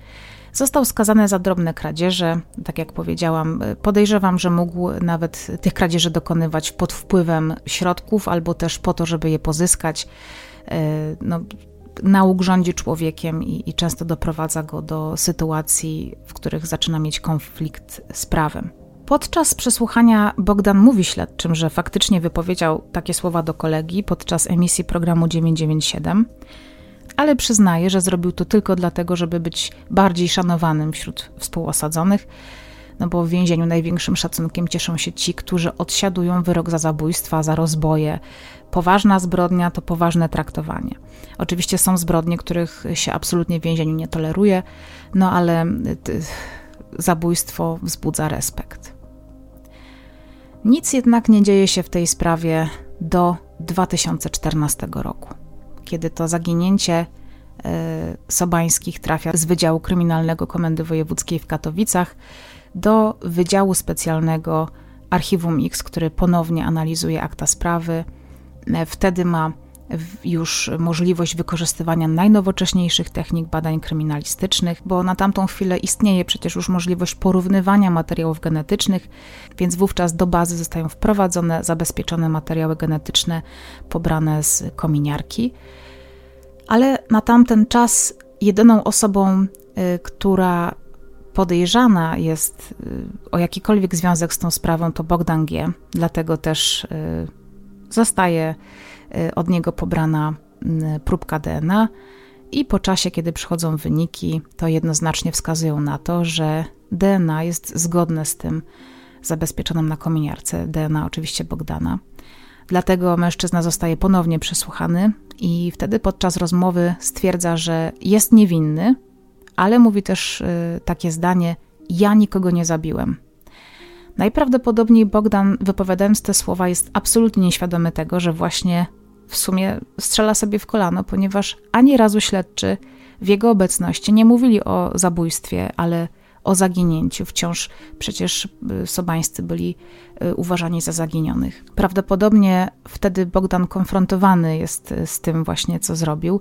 Został skazany za drobne kradzieże. Tak jak powiedziałam, podejrzewam, że mógł nawet tych kradzieży dokonywać pod wpływem środków albo też po to, żeby je pozyskać. E, no, nauk rządzi człowiekiem i, i często doprowadza go do sytuacji, w których zaczyna mieć konflikt z prawem. Podczas przesłuchania Bogdan mówi śledczym, że faktycznie wypowiedział takie słowa do kolegi podczas emisji programu 997 ale przyznaje, że zrobił to tylko dlatego, żeby być bardziej szanowanym wśród współosadzonych. no bo w więzieniu największym szacunkiem cieszą się ci, którzy odsiadują wyrok za zabójstwa, za rozboje. Poważna zbrodnia to poważne traktowanie. Oczywiście są zbrodnie, których się absolutnie w więzieniu nie toleruje, no ale zabójstwo wzbudza respekt. Nic jednak nie dzieje się w tej sprawie do 2014 roku, kiedy to zaginięcie e, Sobańskich trafia z Wydziału Kryminalnego Komendy Wojewódzkiej w Katowicach do Wydziału Specjalnego Archiwum X, który ponownie analizuje akta sprawy. E, wtedy ma już możliwość wykorzystywania najnowocześniejszych technik badań kryminalistycznych, bo na tamtą chwilę istnieje przecież już możliwość porównywania materiałów genetycznych, więc wówczas do bazy zostają wprowadzone zabezpieczone materiały genetyczne pobrane z kominiarki. Ale na tamten czas jedyną osobą, y, która podejrzana jest y, o jakikolwiek związek z tą sprawą, to Bogdan G. Dlatego też y, zostaje od niego pobrana y, próbka DNA i po czasie, kiedy przychodzą wyniki, to jednoznacznie wskazują na to, że DNA jest zgodne z tym zabezpieczonym na kominiarce, DNA oczywiście Bogdana. Dlatego mężczyzna zostaje ponownie przesłuchany i wtedy podczas rozmowy stwierdza, że jest niewinny, ale mówi też y, takie zdanie: Ja nikogo nie zabiłem. Najprawdopodobniej Bogdan, wypowiadając te słowa, jest absolutnie nieświadomy tego, że właśnie w sumie strzela sobie w kolano, ponieważ ani razu śledczy w jego obecności nie mówili o zabójstwie, ale o zaginięciu. Wciąż przecież y, sobańscy byli y, uważani za zaginionych. Prawdopodobnie wtedy Bogdan konfrontowany jest y, z tym właśnie, co zrobił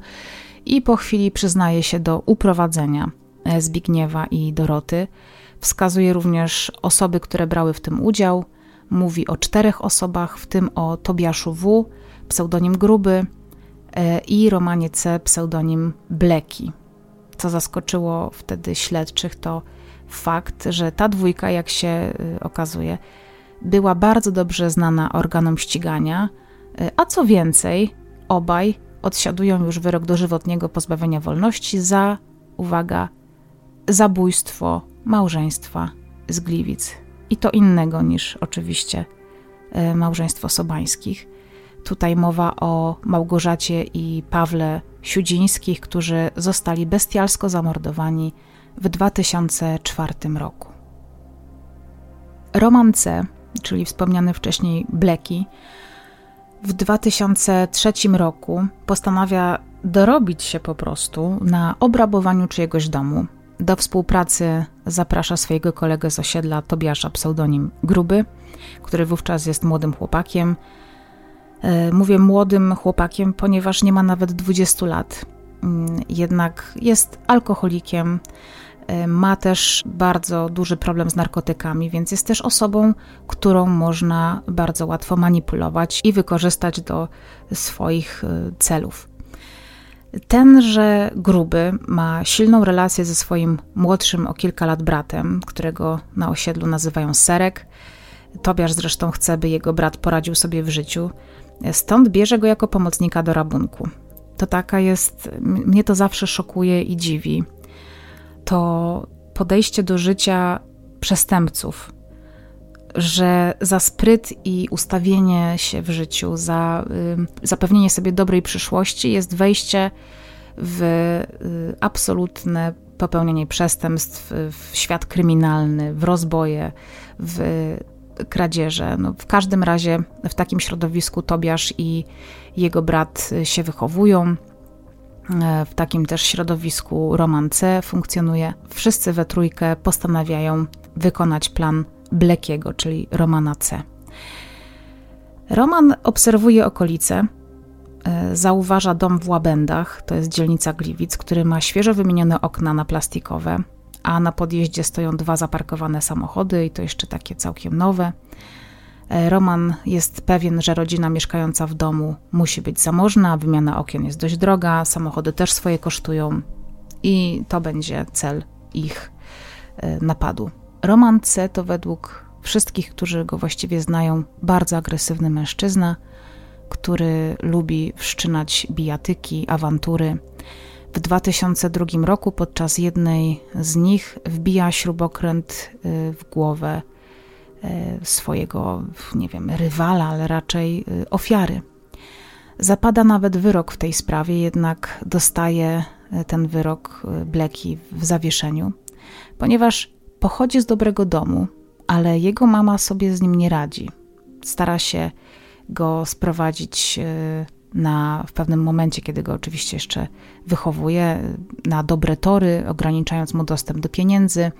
i po chwili przyznaje się do uprowadzenia Zbigniewa i Doroty. Wskazuje również osoby, które brały w tym udział. Mówi o czterech osobach, w tym o Tobiaszu W., pseudonim Gruby e, i Romanie C. pseudonim Bleki. Co zaskoczyło wtedy śledczych, to fakt, że ta dwójka, jak się y, okazuje, była bardzo dobrze znana organom ścigania, y, a co więcej, obaj odsiadują już wyrok dożywotniego pozbawienia wolności za, uwaga, zabójstwo małżeństwa z Gliwic. I to innego niż oczywiście y, małżeństwo Sobańskich. Tutaj mowa o Małgorzacie i Pawle Siudzińskich, którzy zostali bestialsko zamordowani w 2004 roku. Roman C., czyli wspomniany wcześniej Bleki, w 2003 roku postanawia dorobić się po prostu na obrabowaniu czyjegoś domu. Do współpracy zaprasza swojego kolegę z osiedla Tobiasza, pseudonim Gruby, który wówczas jest młodym chłopakiem, mówię młodym chłopakiem, ponieważ nie ma nawet 20 lat. Mm, jednak jest alkoholikiem, e, ma też bardzo duży problem z narkotykami, więc jest też osobą, którą można bardzo łatwo manipulować i wykorzystać do swoich e, celów. Tenże gruby ma silną relację ze swoim młodszym o kilka lat bratem, którego na osiedlu nazywają Serek. Tobiasz zresztą chce, by jego brat poradził sobie w życiu. Stąd bierze go jako pomocnika do rabunku. To taka jest, mnie to zawsze szokuje i dziwi. To podejście do życia przestępców, że za spryt i ustawienie się w życiu, za y, zapewnienie sobie dobrej przyszłości jest wejście w y, absolutne popełnianie przestępstw, w świat kryminalny, w rozboje, w kradzieże. No, w każdym razie w takim środowisku Tobiasz i jego brat się wychowują. E, w takim też środowisku Roman C funkcjonuje. Wszyscy we trójkę postanawiają wykonać plan Blekiego, czyli Romana C. Roman obserwuje okolice, e, zauważa dom w Łabędach, to jest dzielnica Gliwic, który ma świeżo wymienione okna na plastikowe, a na podjeździe stoją dwa zaparkowane samochody i to jeszcze takie całkiem nowe. E, Roman jest pewien, że rodzina mieszkająca w domu musi być zamożna, wymiana okien jest dość droga, samochody też swoje kosztują i to będzie cel ich e, napadu. Roman C to według wszystkich, którzy go właściwie znają, bardzo agresywny mężczyzna, który lubi wszczynać bijatyki, awantury W 2002 roku podczas jednej z nich wbija śrubokręt y, w głowę y, swojego, nie wiem, rywala, ale raczej y, ofiary. Zapada nawet wyrok w tej sprawie, jednak dostaje ten wyrok Bleki w zawieszeniu, ponieważ pochodzi z dobrego domu, ale jego mama sobie z nim nie radzi. Stara się go sprowadzić na, w pewnym momencie, kiedy go oczywiście jeszcze wychowuje, na dobre tory, ograniczając mu dostęp do pieniędzy,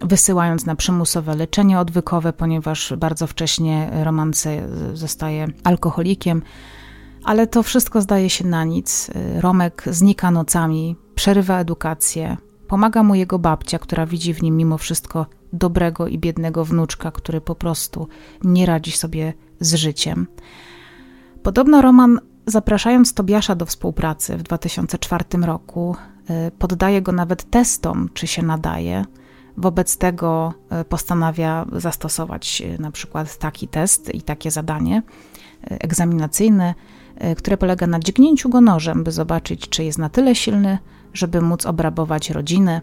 wysyłając na przymusowe leczenie odwykowe, ponieważ bardzo wcześnie romance zostaje alkoholikiem. Ale to wszystko zdaje się na nic. Romek znika nocami, przerywa edukację, pomaga mu jego babcia, która widzi w nim mimo wszystko dobrego i biednego wnuczka, który po prostu nie radzi sobie z życiem. Podobno Roman, zapraszając Tobiasza do współpracy w 2004 roku, y, poddaje go nawet testom, czy się nadaje. Wobec tego y, postanawia zastosować y, na przykład taki test i takie zadanie egzaminacyjne, które polega na dźgnięciu go nożem, by zobaczyć, czy jest na tyle silny, żeby móc obrabować rodzinę.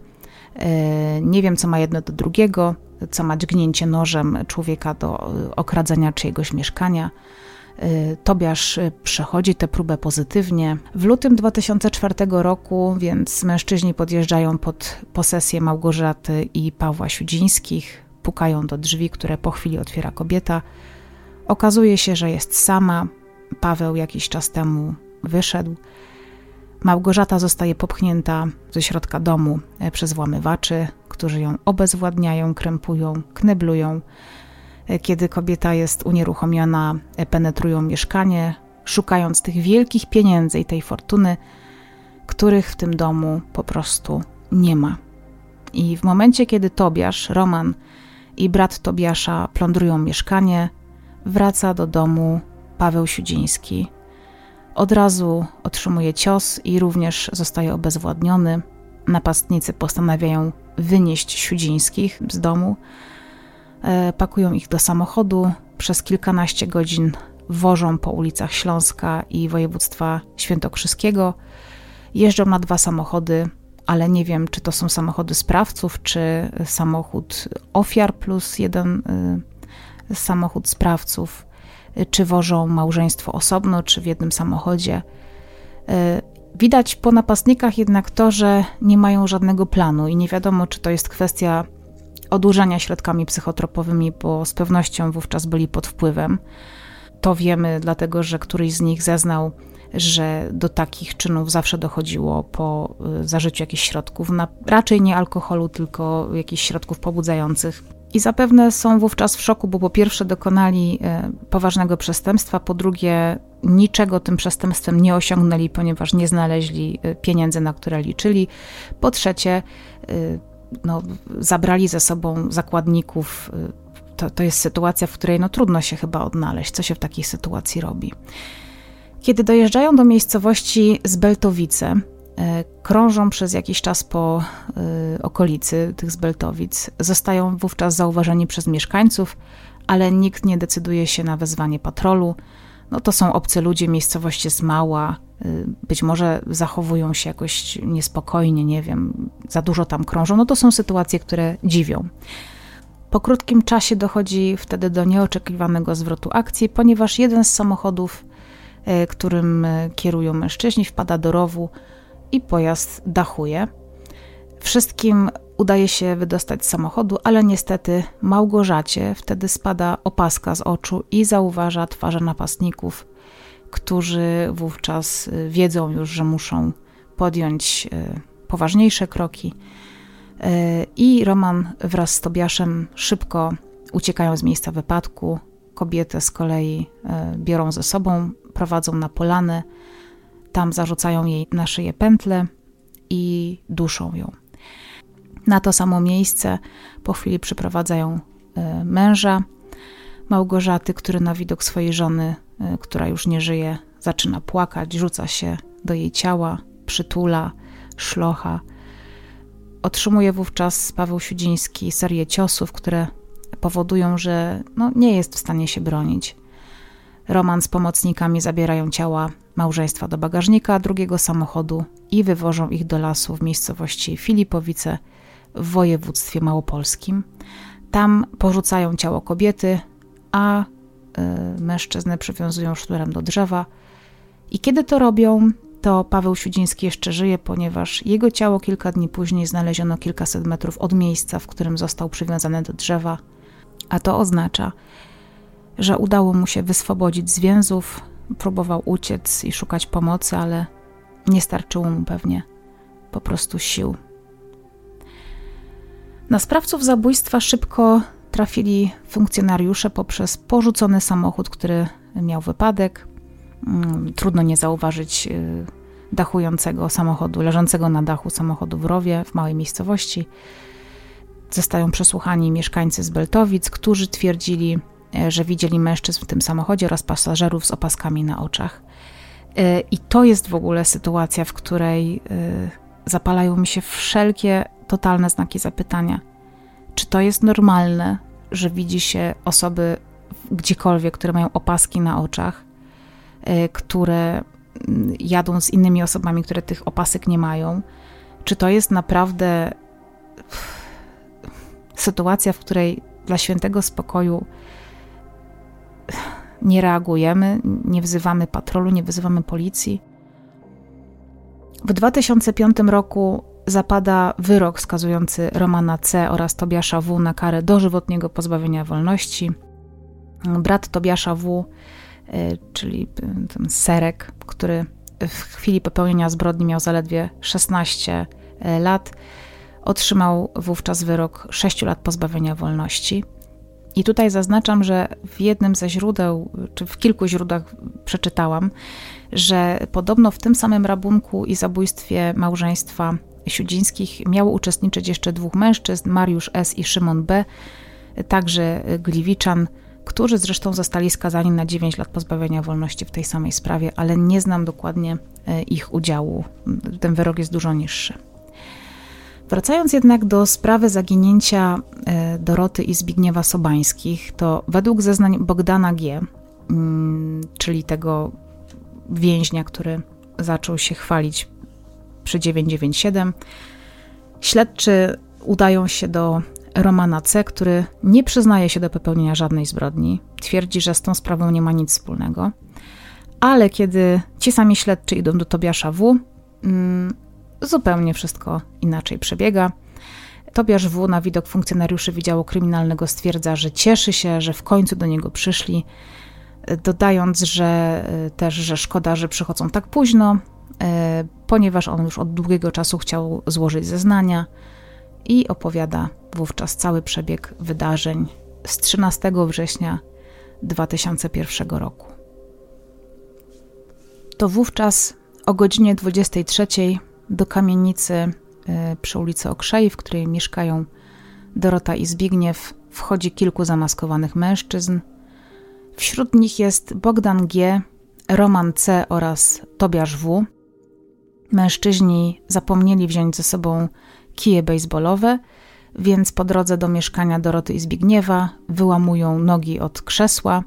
Nie wiem, co ma jedno do drugiego, co ma dźgnięcie nożem człowieka do okradzenia czyjegoś mieszkania. Y, Tobiasz y, przechodzi tę próbę pozytywnie. W lutym 2004 roku więc mężczyźni podjeżdżają pod posesję Małgorzaty i Pawła Siudzińskich, pukają do drzwi, które po chwili otwiera kobieta. Okazuje się, że jest sama. Paweł jakiś czas temu wyszedł. Małgorzata zostaje popchnięta ze środka domu e, przez włamywaczy, którzy ją obezwładniają, krępują, kneblują. Kiedy kobieta jest unieruchomiona, penetrują mieszkanie, szukając tych wielkich pieniędzy i tej fortuny, których w tym domu po prostu nie ma. I w momencie, kiedy Tobiasz, Roman i brat Tobiasza plądrują mieszkanie, wraca do domu Paweł Siudziński. Od razu otrzymuje cios i również zostaje obezwładniony. Napastnicy postanawiają wynieść Siudzińskich z domu, pakują ich do samochodu, przez kilkanaście godzin wożą po ulicach Śląska i województwa świętokrzyskiego. Jeżdżą na dwa samochody, ale nie wiem, czy to są samochody sprawców, czy samochód ofiar plus jeden y, samochód sprawców, czy wożą małżeństwo osobno, czy w jednym samochodzie. Y, widać po napastnikach jednak to, że nie mają żadnego planu i nie wiadomo, czy to jest kwestia odurzenia środkami psychotropowymi, bo z pewnością wówczas byli pod wpływem. To wiemy, dlatego że któryś z nich zeznał, że do takich czynów zawsze dochodziło po y, zażyciu jakichś środków, na, raczej nie alkoholu, tylko jakichś środków pobudzających. I zapewne są wówczas w szoku, bo po pierwsze dokonali y, poważnego przestępstwa, po drugie niczego tym przestępstwem nie osiągnęli, ponieważ nie znaleźli y, pieniędzy, na które liczyli. Po trzecie, no, zabrali ze sobą zakładników. To, to jest sytuacja, w której no, trudno się chyba odnaleźć, co się w takiej sytuacji robi. Kiedy dojeżdżają do miejscowości Zbeltowice, e, krążą przez jakiś czas po e, okolicy tych Zbeltowic, zostają wówczas zauważeni przez mieszkańców, ale nikt nie decyduje się na wezwanie patrolu. No to są obcy ludzie, miejscowość jest mała, Y, być może zachowują się jakoś niespokojnie, nie wiem, za dużo tam krążą, no to są sytuacje, które dziwią. Po krótkim czasie dochodzi wtedy do nieoczekiwanego zwrotu akcji, ponieważ jeden z samochodów, y, którym y, kierują mężczyźni, wpada do rowu i pojazd dachuje. Wszystkim udaje się wydostać z samochodu, ale niestety Małgorzacie wtedy spada opaska z oczu i zauważa twarze napastników którzy wówczas y, wiedzą już, że muszą podjąć y, poważniejsze kroki. Y, I Roman wraz z Tobiaszem szybko uciekają z miejsca wypadku. Kobietę z kolei biorą ze sobą, prowadzą na polanę. Tam zarzucają jej na szyję pętle i duszą ją. Na to samo miejsce po chwili przyprowadzają męża Małgorzaty, który na widok swojej żony Y, która już nie żyje, zaczyna płakać, rzuca się do jej ciała, przytula, szlocha. Otrzymuje wówczas Paweł Siudziński serię ciosów, które powodują, że no, nie jest w stanie się bronić. Roman z pomocnikami zabierają ciała małżeństwa do bagażnika drugiego samochodu i wywożą ich do lasu w miejscowości Filipowice w województwie małopolskim. Tam porzucają ciało kobiety, a y, mężczyznę przywiązują sznurem do drzewa. I kiedy to robią, to Paweł Siudziński jeszcze żyje, ponieważ jego ciało kilka dni później znaleziono kilkaset metrów od miejsca, w którym został przywiązany do drzewa, a to oznacza, że udało mu się wyswobodzić z więzów, próbował uciec i szukać pomocy, ale nie starczyło mu pewnie po prostu sił. Na sprawców zabójstwa szybko trafili funkcjonariusze poprzez porzucony samochód, który miał wypadek. Mm, trudno nie zauważyć y, dachującego samochodu, leżącego na dachu samochodu w rowie w małej miejscowości. Zostają przesłuchani mieszkańcy z Beltowic, którzy twierdzili, e, że widzieli mężczyzn w tym samochodzie oraz pasażerów z opaskami na oczach. E, I to jest w ogóle sytuacja, w której e, zapalają mi się wszelkie totalne znaki zapytania. Czy to jest normalne, że widzi się osoby gdziekolwiek, które mają opaski na oczach, które mm, jadą z innymi osobami, które tych opasek nie mają? Czy to jest naprawdę sytuacja, w której dla świętego spokoju nie reagujemy, nie wzywamy patrolu, nie wzywamy policji. W 2005 roku zapada wyrok skazujący Romana C. oraz Tobiasza W. na karę dożywotniego pozbawienia wolności. Brat Tobiasza W., y, czyli ten Serek, który w chwili popełnienia zbrodni miał zaledwie 16 y, lat, Otrzymał wówczas wyrok 6 lat pozbawienia wolności. I tutaj zaznaczam, że w jednym ze źródeł, czy w kilku źródłach przeczytałam, że podobno w tym samym rabunku i zabójstwie małżeństwa Siudzińskich miało uczestniczyć jeszcze dwóch mężczyzn, Mariusz S. i Szymon B., także Gliwiczan, którzy zresztą zostali skazani na 9 lat pozbawienia wolności w tej samej sprawie, ale nie znam dokładnie e, ich udziału. Ten wyrok jest dużo niższy. Wracając jednak do sprawy zaginięcia e, Doroty i Zbigniewa Sobańskich, to według zeznań Bogdana G., mm, czyli tego więźnia, który zaczął się chwalić przy 997, śledczy udają się do Romana C., który nie przyznaje się do popełnienia żadnej zbrodni. Twierdzi, że z tą sprawą nie ma nic wspólnego. Ale kiedy ci sami śledczy idą do Tobiasza W., mm, zupełnie wszystko inaczej przebiega. Tobiasz W. na widok funkcjonariuszy Wydziału Kryminalnego stwierdza, że cieszy się, że w końcu do niego przyszli, dodając, że e, też, że szkoda, że przychodzą tak późno, e, ponieważ on już od długiego czasu chciał złożyć zeznania i opowiada wówczas cały przebieg wydarzeń z 13 września 2001 roku. To wówczas o godzinie 23 do kamienicy y, przy ulicy Okrzej, w której mieszkają Dorota i Zbigniew, wchodzi kilku zamaskowanych mężczyzn. Wśród nich jest Bogdan G., Roman C. oraz Tobiasz W. Mężczyźni zapomnieli wziąć ze sobą kije baseballowe, więc po drodze do mieszkania Doroty i Zbigniewa wyłamują nogi od krzesła –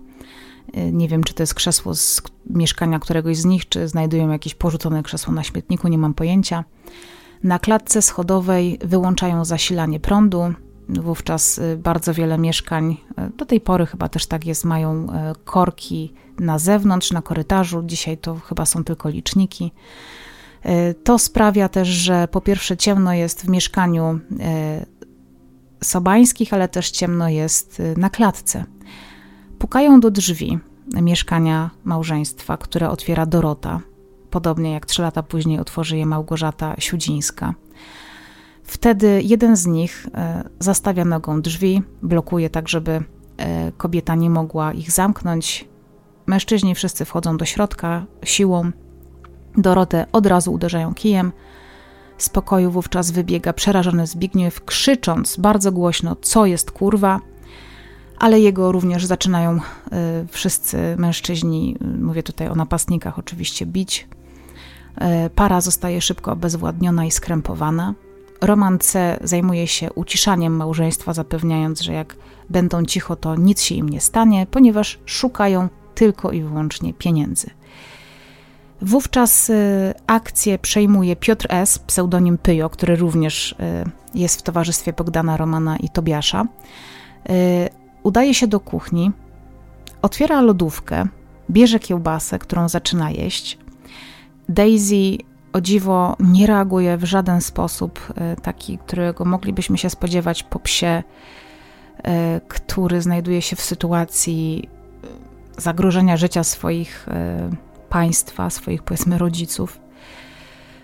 Y, nie wiem, czy to jest krzesło z mieszkania któregoś z nich, czy znajdują jakieś porzucone krzesło na śmietniku, nie mam pojęcia. Na klatce schodowej wyłączają zasilanie prądu. Wówczas y, bardzo wiele mieszkań, y, do tej pory chyba też tak jest, mają korki na zewnątrz, na korytarzu. Dzisiaj to chyba są tylko liczniki. To sprawia też, że po pierwsze ciemno jest w mieszkaniu Sobańskich, ale też ciemno jest na klatce. Pukają do drzwi mieszkania małżeństwa, które otwiera Dorota, podobnie jak trzy lata później otworzy je Małgorzata Siudzińska. Wtedy jeden z nich e, zastawia nogą drzwi, blokuje tak, żeby e, kobieta nie mogła ich zamknąć. Mężczyźni wszyscy wchodzą do środka siłą. Dorotę od razu uderzają kijem. Z pokoju wówczas wybiega przerażony Zbigniew, krzycząc bardzo głośno: Co jest kurwa? ale jego również zaczynają y, wszyscy mężczyźni, y, mówię tutaj o napastnikach oczywiście, bić. Y, para zostaje szybko obezwładniona i skrępowana. Roman C. zajmuje się uciszaniem małżeństwa, zapewniając, że jak będą cicho, to nic się im nie stanie, ponieważ szukają tylko i wyłącznie pieniędzy. Wówczas akcję przejmuje Piotr S., pseudonim Pyjo, który również jest w towarzystwie Bogdana Romana i Tobiasza. Udaje się do kuchni, otwiera lodówkę, bierze kiełbasę, którą zaczyna jeść. Daisy o dziwo nie reaguje w żaden sposób, taki, którego moglibyśmy się spodziewać po psie, który znajduje się w sytuacji zagrożenia życia swoich państwa, swoich powiedzmy rodziców.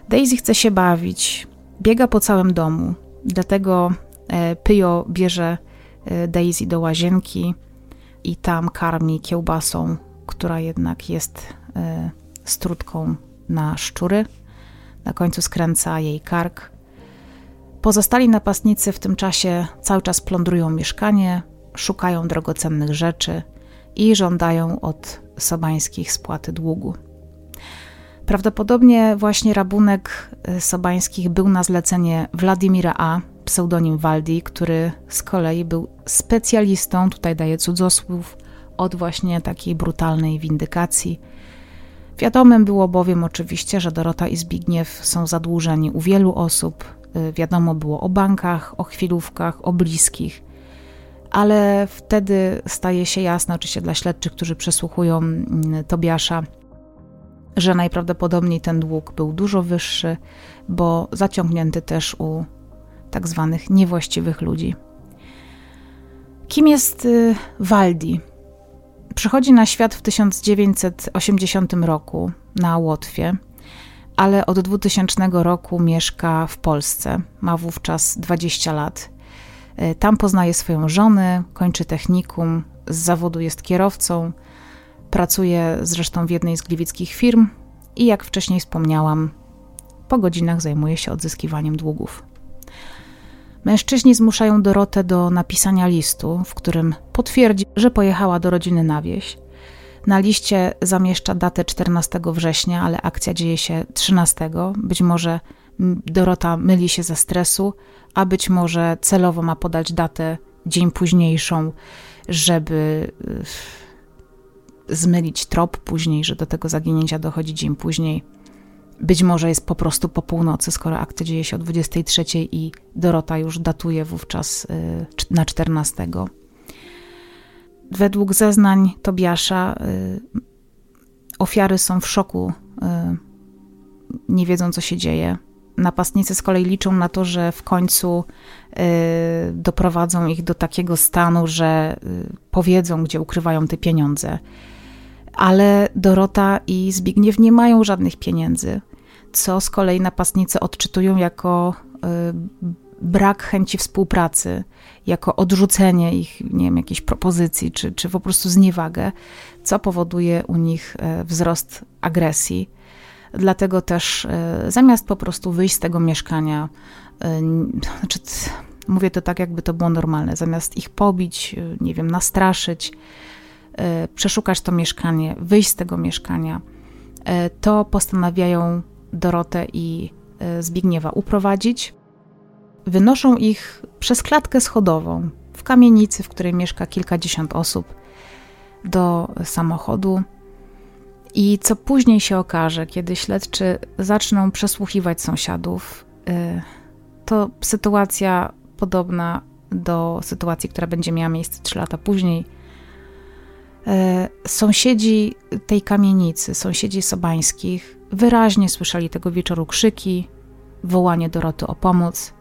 Daisy chce się bawić, biega po całym domu, dlatego Pyjo bierze Daisy do łazienki i tam karmi kiełbasą, która jednak jest strutką na szczury. Na końcu skręca jej kark. Pozostali napastnicy w tym czasie cały czas plądrują mieszkanie, szukają drogocennych rzeczy i żądają od Sobańskich spłaty długu. Prawdopodobnie właśnie rabunek y, Sobańskich był na zlecenie Władimira A., pseudonim Waldi, który z kolei był specjalistą, tutaj daje cudzosłów, od właśnie takiej brutalnej windykacji – Wiadomym było bowiem oczywiście, że Dorota i Zbigniew są zadłużeni u wielu osób. Y, wiadomo było o bankach, o chwilówkach, o bliskich. Ale wtedy staje się jasne, oczywiście dla śledczych, którzy przesłuchują mm, Tobiasza, że najprawdopodobniej ten dług był dużo wyższy, bo zaciągnięty też u tak zwanych niewłaściwych ludzi. Kim jest y, Waldi? Przychodzi na świat w 1980 roku na Łotwie, ale od 2000 roku mieszka w Polsce. Ma wówczas 20 lat. E, tam poznaje swoją żonę, kończy technikum, z zawodu jest kierowcą, pracuje zresztą w jednej z gliwickich firm i jak wcześniej wspomniałam, po godzinach zajmuje się odzyskiwaniem długów. Mężczyźni zmuszają Dorotę do napisania listu, w którym potwierdzi, że pojechała do rodziny na wieś. Na liście zamieszcza datę 14 września, ale akcja dzieje się 13. Być może Dorota myli się ze stresu, a być może celowo ma podać datę dzień późniejszą, żeby y, zmylić trop później, że do tego zaginięcia dochodzi dzień później. Być może jest po prostu po północy, skoro akcja dzieje się o 23 i Dorota już datuje wówczas y, na 14. Według zeznań Tobiasza y, ofiary są w szoku, nie wiedzą co się dzieje. Napastnicy z kolei liczą na to, że w końcu doprowadzą ich do takiego stanu, że powiedzą, gdzie ukrywają te pieniądze ale Dorota i Zbigniew nie mają żadnych pieniędzy, co z kolei napastnicy odczytują jako y, brak chęci współpracy, jako odrzucenie ich, nie wiem, jakiejś propozycji, czy, czy po prostu zniewagę, co powoduje u nich y, wzrost agresji. Dlatego też y, zamiast po prostu wyjść z tego mieszkania, znaczy, mówię to tak, jakby to było normalne, zamiast ich pobić, nie wiem, nastraszyć, E, przeszukać to mieszkanie, wyjść z tego mieszkania, e, to postanawiają Dorotę i e, Zbigniewa uprowadzić. Wynoszą ich przez klatkę schodową w kamienicy, w której mieszka kilkadziesiąt osób, do samochodu. I co później się okaże, kiedy śledczy zaczną przesłuchiwać sąsiadów, to sytuacja podobna do sytuacji, która będzie miała miejsce trzy lata później E, sąsiedzi tej kamienicy, sąsiedzi Sobańskich, wyraźnie słyszeli tego wieczoru krzyki, wołanie Doroty o pomoc,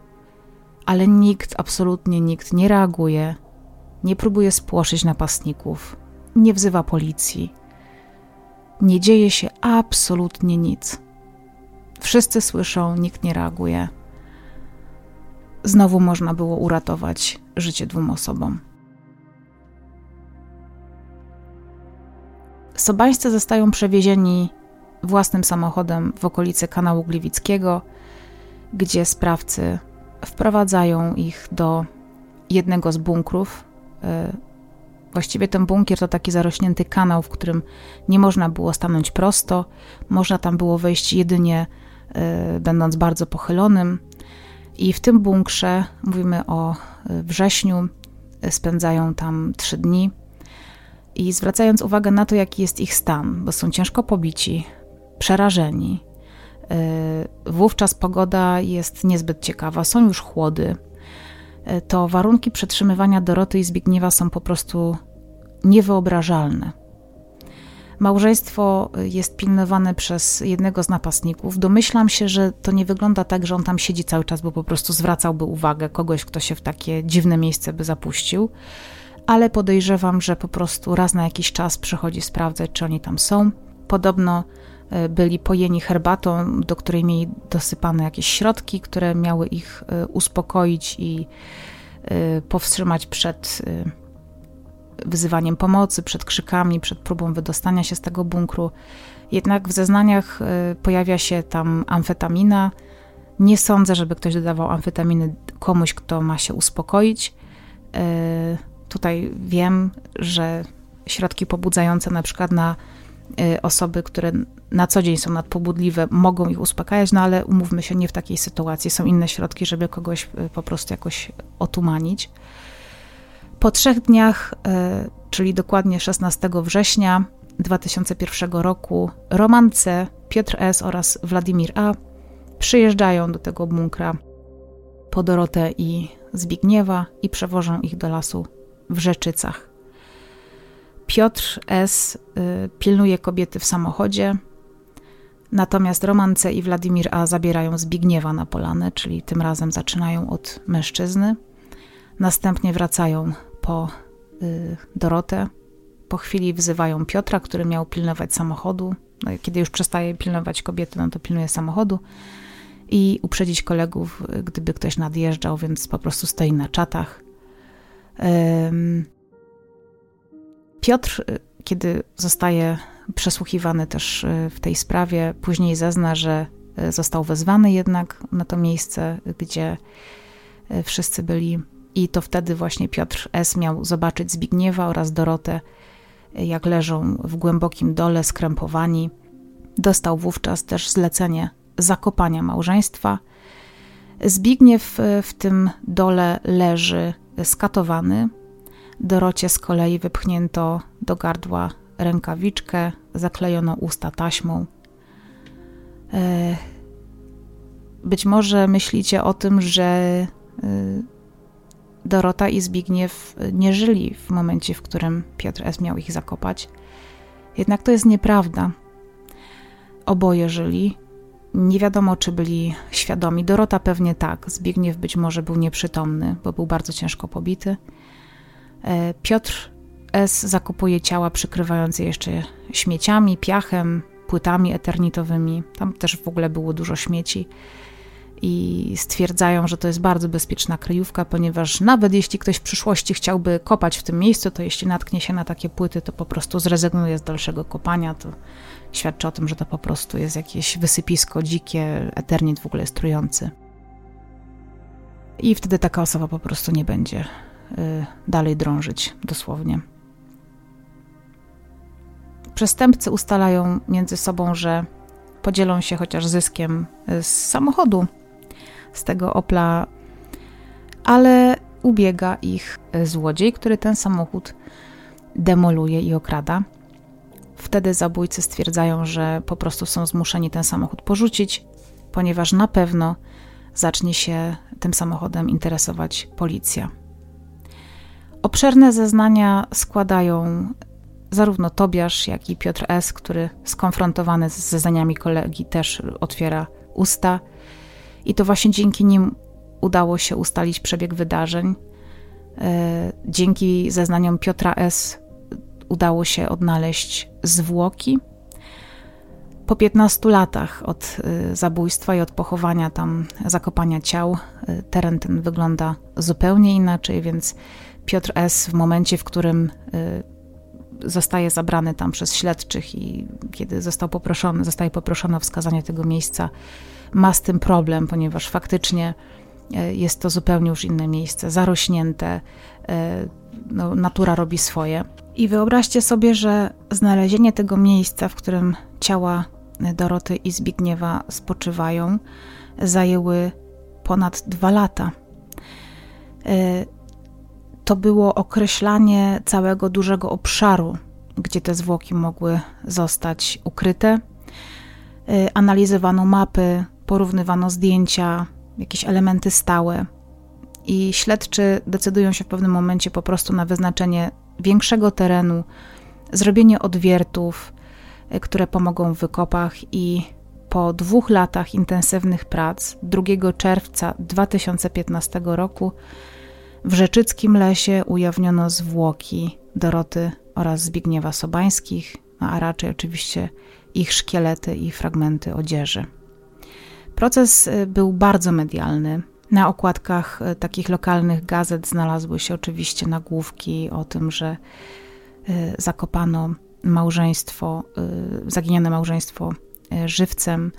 ale nikt, absolutnie nikt nie reaguje, nie próbuje spłoszyć napastników, nie wzywa policji. Nie dzieje się absolutnie nic. Wszyscy słyszą, nikt nie reaguje. Znowu można było uratować życie dwóm osobom. Sobańscy zostają przewiezieni własnym samochodem w okolice kanału Gliwickiego, gdzie sprawcy wprowadzają ich do jednego z bunkrów. Właściwie ten bunkier to taki zarośnięty kanał, w którym nie można było stanąć prosto, można tam było wejść jedynie e, będąc bardzo pochylonym. I w tym bunkrze, mówimy o e, wrześniu, spędzają tam trzy dni i zwracając uwagę na to, jaki jest ich stan, bo są ciężko pobici, przerażeni. Wówczas pogoda jest niezbyt ciekawa, są już chłody. To warunki przetrzymywania Doroty i Zbigniewa są po prostu niewyobrażalne. Małżeństwo jest pilnowane przez jednego z napastników. Domyślam się, że to nie wygląda tak, że on tam siedzi cały czas, bo po prostu zwracałby uwagę kogoś, kto się w takie dziwne miejsce by zapuścił. Ale podejrzewam, że po prostu raz na jakiś czas przychodzi sprawdzać, czy oni tam są. Podobno e, byli pojeni herbatą, do której mieli dosypane jakieś środki, które miały ich e, uspokoić i e, powstrzymać przed wyzywaniem pomocy, przed krzykami, przed próbą wydostania się z tego bunkru. Jednak w zeznaniach pojawia się tam amfetamina. Nie sądzę, żeby ktoś dodawał amfetaminy komuś, kto ma się uspokoić. Tutaj wiem, że środki pobudzające na przykład na osoby, które na co dzień są nadpobudliwe, mogą ich uspokajać, no ale umówmy się, nie w takiej sytuacji. Są inne środki, żeby kogoś po prostu jakoś otumanić. Po trzech dniach, e, czyli dokładnie 16 września 2001 roku, Roman C., Piotr S. oraz Władimir A. przyjeżdżają do tego bunkra po Dorotę i Zbigniewa i przewożą ich do lasu w Rzeczycach. Piotr S. E, pilnuje kobiety w samochodzie, natomiast Roman C. i Władimir A. zabierają Zbigniewa na polanę, czyli tym razem zaczynają od mężczyzny. Następnie wracają po y, Dorotę. Po chwili wzywają Piotra, który miał pilnować samochodu. No kiedy już przestaje pilnować kobiety, no to pilnuje samochodu i uprzedzić kolegów, gdyby ktoś nadjeżdżał, więc po prostu stoi na czatach. Piotr, y, kiedy zostaje przesłuchiwany też y, w tej sprawie, później zezna, że y, został wezwany jednak na to miejsce, gdzie wszyscy byli i to wtedy właśnie Piotr S. miał zobaczyć Zbigniewa oraz Dorotę, jak leżą w głębokim dole skrępowani. Dostał wówczas też zlecenie zakopania małżeństwa. Zbigniew w tym dole leży skatowany. Dorocie z kolei wypchnięto do gardła rękawiczkę, zaklejono usta taśmą. E, być może myślicie o tym, że e, Dorota i Zbigniew nie żyli w momencie, w którym Piotr S. miał ich zakopać. Jednak to jest nieprawda. Oboje żyli. Nie wiadomo, czy byli świadomi. Dorota pewnie tak. Zbigniew być może był nieprzytomny, bo był bardzo ciężko pobity. E, Piotr S. zakopuje ciała, przykrywając je jeszcze śmieciami, piachem, płytami eternitowymi. Tam też w ogóle było dużo śmieci i stwierdzają, że to jest bardzo bezpieczna kryjówka, ponieważ nawet jeśli ktoś w przyszłości chciałby kopać w tym miejscu, to jeśli natknie się na takie płyty, to po prostu zrezygnuje z dalszego kopania. To świadczy o tym, że to po prostu jest jakieś wysypisko dzikie, eternit w ogóle jest trujący. I wtedy taka osoba po prostu nie będzie dalej drążyć, dosłownie. Przestępcy ustalają między sobą, że podzielą się chociaż zyskiem z samochodu, z tego Opla, ale ubiega ich złodziej, który ten samochód demoluje i okrada. Wtedy zabójcy stwierdzają, że po prostu są zmuszeni ten samochód porzucić, ponieważ na pewno zacznie się tym samochodem interesować policja. Obszerne zeznania składają zarówno Tobiasz, jak i Piotr S., który skonfrontowany z zeznaniami kolegi też otwiera usta. I to właśnie dzięki nim udało się ustalić przebieg wydarzeń. E, dzięki zeznaniom Piotra S. udało się odnaleźć zwłoki. Po 15 latach od e, zabójstwa i od pochowania tam, zakopania ciał, e, teren ten wygląda zupełnie inaczej, więc Piotr S. w momencie, w którym zostaje zabrany tam przez śledczych i kiedy został poproszony, zostaje poproszony o wskazanie tego miejsca, ma z tym problem, ponieważ faktycznie e, jest to zupełnie już inne miejsce, zarośnięte, e, no, natura robi swoje. I wyobraźcie sobie, że znalezienie tego miejsca, w którym ciała Doroty i Zbigniewa spoczywają, zajęły ponad dwa lata. To było określanie całego dużego obszaru, gdzie te zwłoki mogły zostać ukryte. Analizowano mapy, porównywano zdjęcia, jakieś elementy stałe. I śledczy decydują się w pewnym momencie po prostu na wyznaczenie większego terenu, zrobienie odwiertów, które pomogą w wykopach i po dwóch latach intensywnych prac 2 czerwca 2015 roku w Rzeczyckim Lesie ujawniono zwłoki Doroty oraz Zbigniewa Sobańskich, a raczej oczywiście ich szkielety i fragmenty odzieży. Proces y, był bardzo medialny. Na okładkach y, takich lokalnych gazet znalazły się oczywiście nagłówki o tym, że y, zakopano małżeństwo, zaginione małżeństwo żywcem.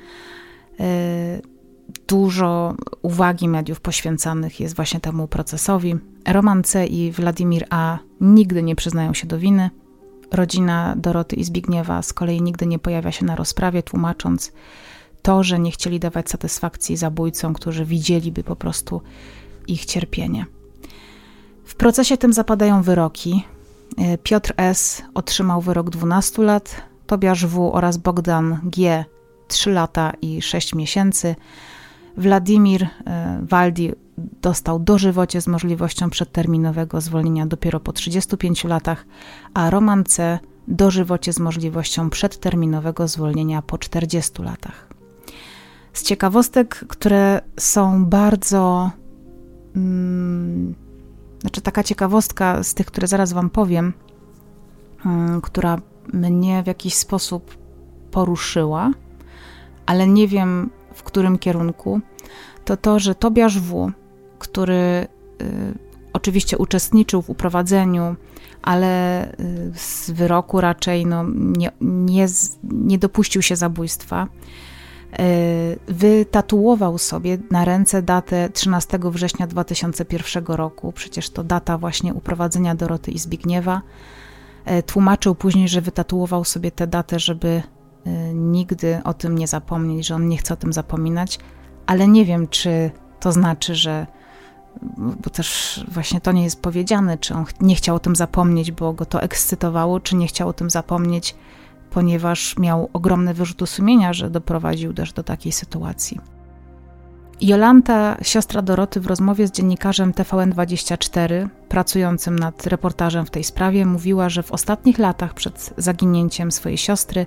Dużo uwagi mediów poświęcanych jest właśnie temu procesowi. Roman C. i Władimir A. nigdy nie przyznają się do winy. Rodzina Doroty i Zbigniewa z kolei nigdy nie pojawia się na rozprawie, tłumacząc to, że nie chcieli dawać satysfakcji zabójcom, którzy widzieliby po prostu ich cierpienie. W procesie tym zapadają wyroki. Piotr S. otrzymał wyrok 12 lat, Tobiasz W. oraz Bogdan G. 3 lata i 6 miesięcy. Władimir e, Waldi dostał dożywocie z możliwością przedterminowego zwolnienia dopiero po 35 latach, a Roman C. dożywocie z możliwością przedterminowego zwolnienia po 40 latach. Z ciekawostek, które są bardzo. Hmm, znaczy, taka ciekawostka z tych, które zaraz Wam powiem, hmm, która mnie w jakiś sposób poruszyła, ale nie wiem którym kierunku, to to, że Tobiasz W., który y, oczywiście uczestniczył w uprowadzeniu, ale y, z wyroku raczej no, nie, nie, nie dopuścił się zabójstwa, y, wytatuował sobie na ręce datę 13 września 2001 roku. Przecież to data właśnie uprowadzenia Doroty i Zbigniewa. Y, tłumaczył później, że wytatuował sobie tę datę, żeby nigdy o tym nie zapomnieć, że on nie chce o tym zapominać, ale nie wiem, czy to znaczy, że bo też właśnie to nie jest powiedziane, czy on nie chciał o tym zapomnieć, bo go to ekscytowało, czy nie chciał o tym zapomnieć, ponieważ miał ogromne wyrzuty sumienia, że doprowadził też do takiej sytuacji. Jolanta, siostra Doroty, w rozmowie z dziennikarzem TVN24, pracującym nad reportażem w tej sprawie, mówiła, że w ostatnich latach przed zaginięciem swojej siostry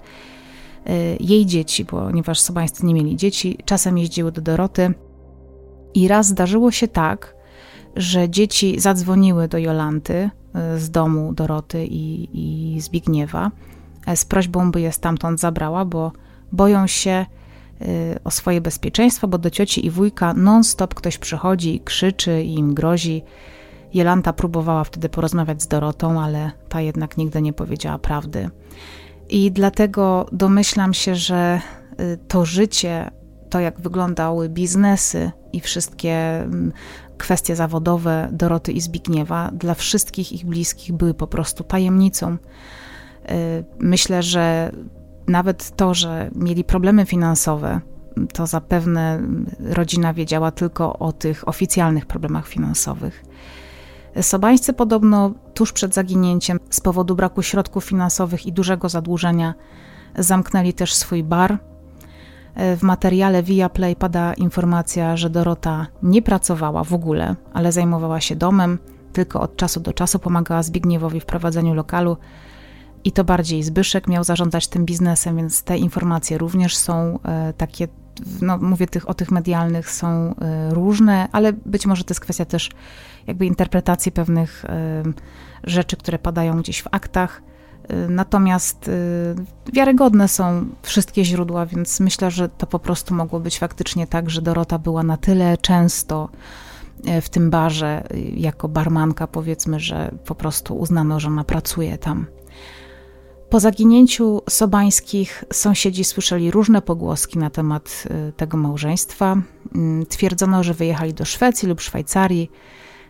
jej dzieci, ponieważ sobańscy nie mieli dzieci, czasem jeździły do Doroty. I raz zdarzyło się tak, że dzieci zadzwoniły do Jolanty y, z domu Doroty i, i Zbigniewa e, z prośbą, by je stamtąd zabrała, bo boją się y, o swoje bezpieczeństwo, bo do cioci i wujka non-stop ktoś przychodzi krzyczy i im grozi. Jolanta próbowała wtedy porozmawiać z Dorotą, ale ta jednak nigdy nie powiedziała prawdy. I dlatego domyślam się, że y, to życie, to jak wyglądały biznesy i wszystkie mm, kwestie zawodowe Doroty i Zbigniewa dla wszystkich ich bliskich były po prostu tajemnicą. Y, myślę, że nawet to, że mieli problemy finansowe, to zapewne rodzina wiedziała tylko o tych oficjalnych problemach finansowych. Sobańscy podobno tuż przed zaginięciem z powodu braku środków finansowych i dużego zadłużenia zamknęli też swój bar. W materiale Viaplay pada informacja, że Dorota nie pracowała w ogóle, ale zajmowała się domem, tylko od czasu do czasu pomagała Zbigniewowi w prowadzeniu lokalu i to bardziej Zbyszek miał zarządzać tym biznesem, więc te informacje również są e, takie, no mówię tych, o tych medialnych, są e, różne, ale być może to jest kwestia też jakby interpretacji pewnych rzeczy, które padają gdzieś w aktach. Y, natomiast y, wiarygodne są wszystkie źródła, więc myślę, że to po prostu mogło być faktycznie tak, że Dorota była na tyle często y, w tym barze, jako barmanka, powiedzmy, że po prostu uznano, że ona pracuje tam. Po zaginięciu Sobańskich sąsiedzi słyszeli różne pogłoski na temat tego małżeństwa. Mm, twierdzono, że wyjechali do Szwecji lub Szwajcarii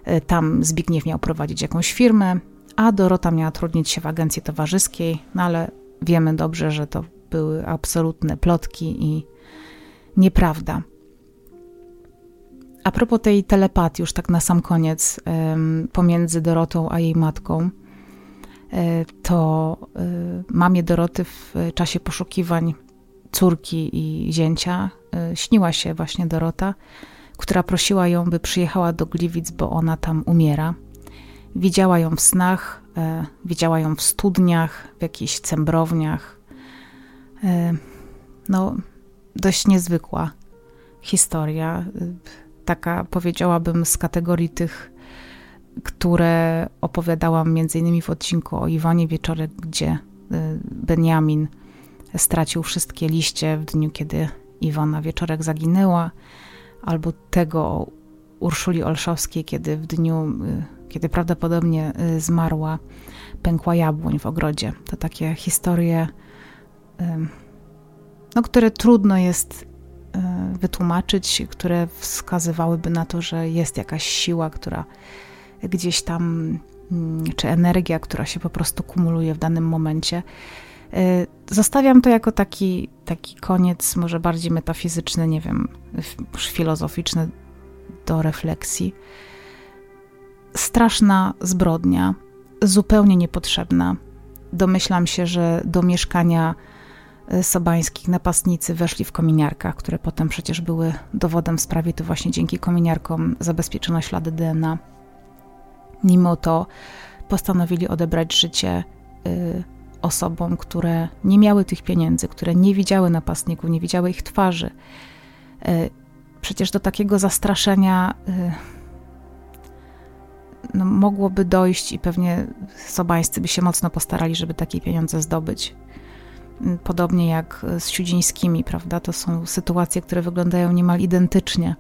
E, tam Zbigniew miał prowadzić jakąś firmę, a Dorota miała trudnić się w agencji towarzyskiej, no ale wiemy dobrze, że to były absolutne plotki i nieprawda. A propos tej telepatii, już tak na sam koniec, pomiędzy Dorotą a jej matką, to e, mamie Doroty w czasie poszukiwań córki i zięcia śniła się właśnie Dorota, która prosiła ją, by przyjechała do Gliwic, bo ona tam umiera. Widziała ją w snach, e, widziała ją w studniach, w jakichś cembrowniach. E, no, dość niezwykła historia. Taka powiedziałabym z kategorii tych, które opowiadałam innymi w odcinku o Iwanie Wieczorek, gdzie y, Benjamin stracił wszystkie liście w dniu, kiedy Iwona Wieczorek zaginęła, albo tego o Urszuli Olszowskiej, kiedy w dniu, y, kiedy prawdopodobnie y, zmarła, pękła jabłoń w ogrodzie. To takie historie, no, które trudno jest wytłumaczyć, które wskazywałyby na to, że jest jakaś siła, która gdzieś tam, mm, czy energia, która się po prostu kumuluje w danym momencie. Y, zostawiam to jako taki, taki koniec, może bardziej metafizyczny, nie wiem, już filozoficzny do refleksji. Straszna zbrodnia, zupełnie niepotrzebna. Domyślam się, że do mieszkania y, sobańskich napastnicy weszli w kominiarkach, które potem przecież były dowodem w sprawie, to właśnie dzięki kominiarkom zabezpieczono ślady DNA. Mimo to postanowili odebrać życie y, osobom, które nie miały tych pieniędzy, które nie widziały napastników, nie widziały ich twarzy. Y, przecież do takiego zastraszenia y, no, mogłoby dojść i pewnie sobańscy by się mocno postarali, żeby takie pieniądze zdobyć. Podobnie jak z Siudzińskimi, prawda? To są sytuacje, które wyglądają niemal identycznie,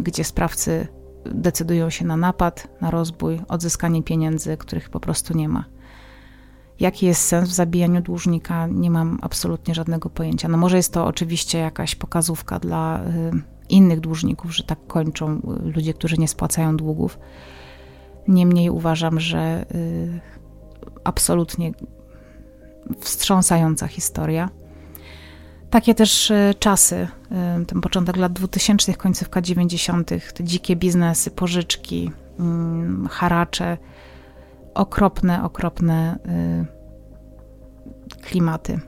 gdzie sprawcy decydują się na napad, na rozbój, odzyskanie pieniędzy, których po prostu nie ma. Jaki jest sens w zabijaniu dłużnika? Nie mam absolutnie żadnego pojęcia. No może jest to oczywiście jakaś pokazówka dla y, innych dłużników, że tak kończą y, ludzie, którzy nie spłacają długów. Niemniej uważam, że y, absolutnie wstrząsająca historia. Takie też e, czasy, e, ten początek lat 2000, końcówka 90., te dzikie biznesy, pożyczki, mm, haracze, okropne, okropne e, klimaty,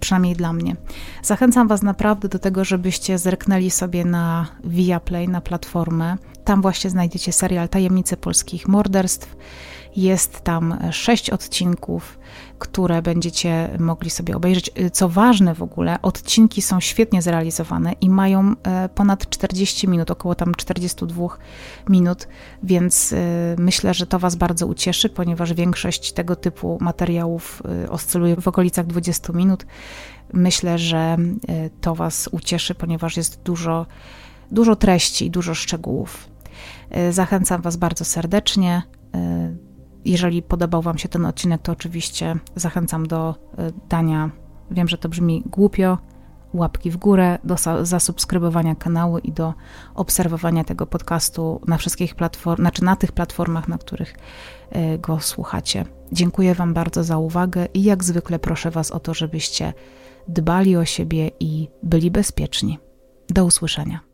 przynajmniej dla mnie. Zachęcam Was naprawdę do tego, żebyście zerknęli sobie na Viaplay, na platformę. Tam właśnie znajdziecie serial Tajemnice Polskich Morderstw. Jest tam sześć odcinków które będziecie mogli sobie obejrzeć. Co ważne w ogóle, odcinki są świetnie zrealizowane i mają e, ponad 40 minut, około tam 42 minut, więc e, myślę, że to Was bardzo ucieszy, ponieważ większość tego typu materiałów e, oscyluje w okolicach 20 minut. Myślę, że to Was ucieszy, ponieważ jest dużo, dużo treści i dużo szczegółów. Zachęcam Was bardzo serdecznie. Jeżeli podobał Wam się ten odcinek, to oczywiście zachęcam do e, dania, wiem, że to brzmi głupio, łapki w górę, do zasubskrybowania kanału i do obserwowania tego podcastu na wszystkich platformach, znaczy na tych platformach, na których e, go słuchacie. Dziękuję Wam bardzo za uwagę i jak zwykle proszę Was o to, żebyście dbali o siebie i byli bezpieczni. Do usłyszenia.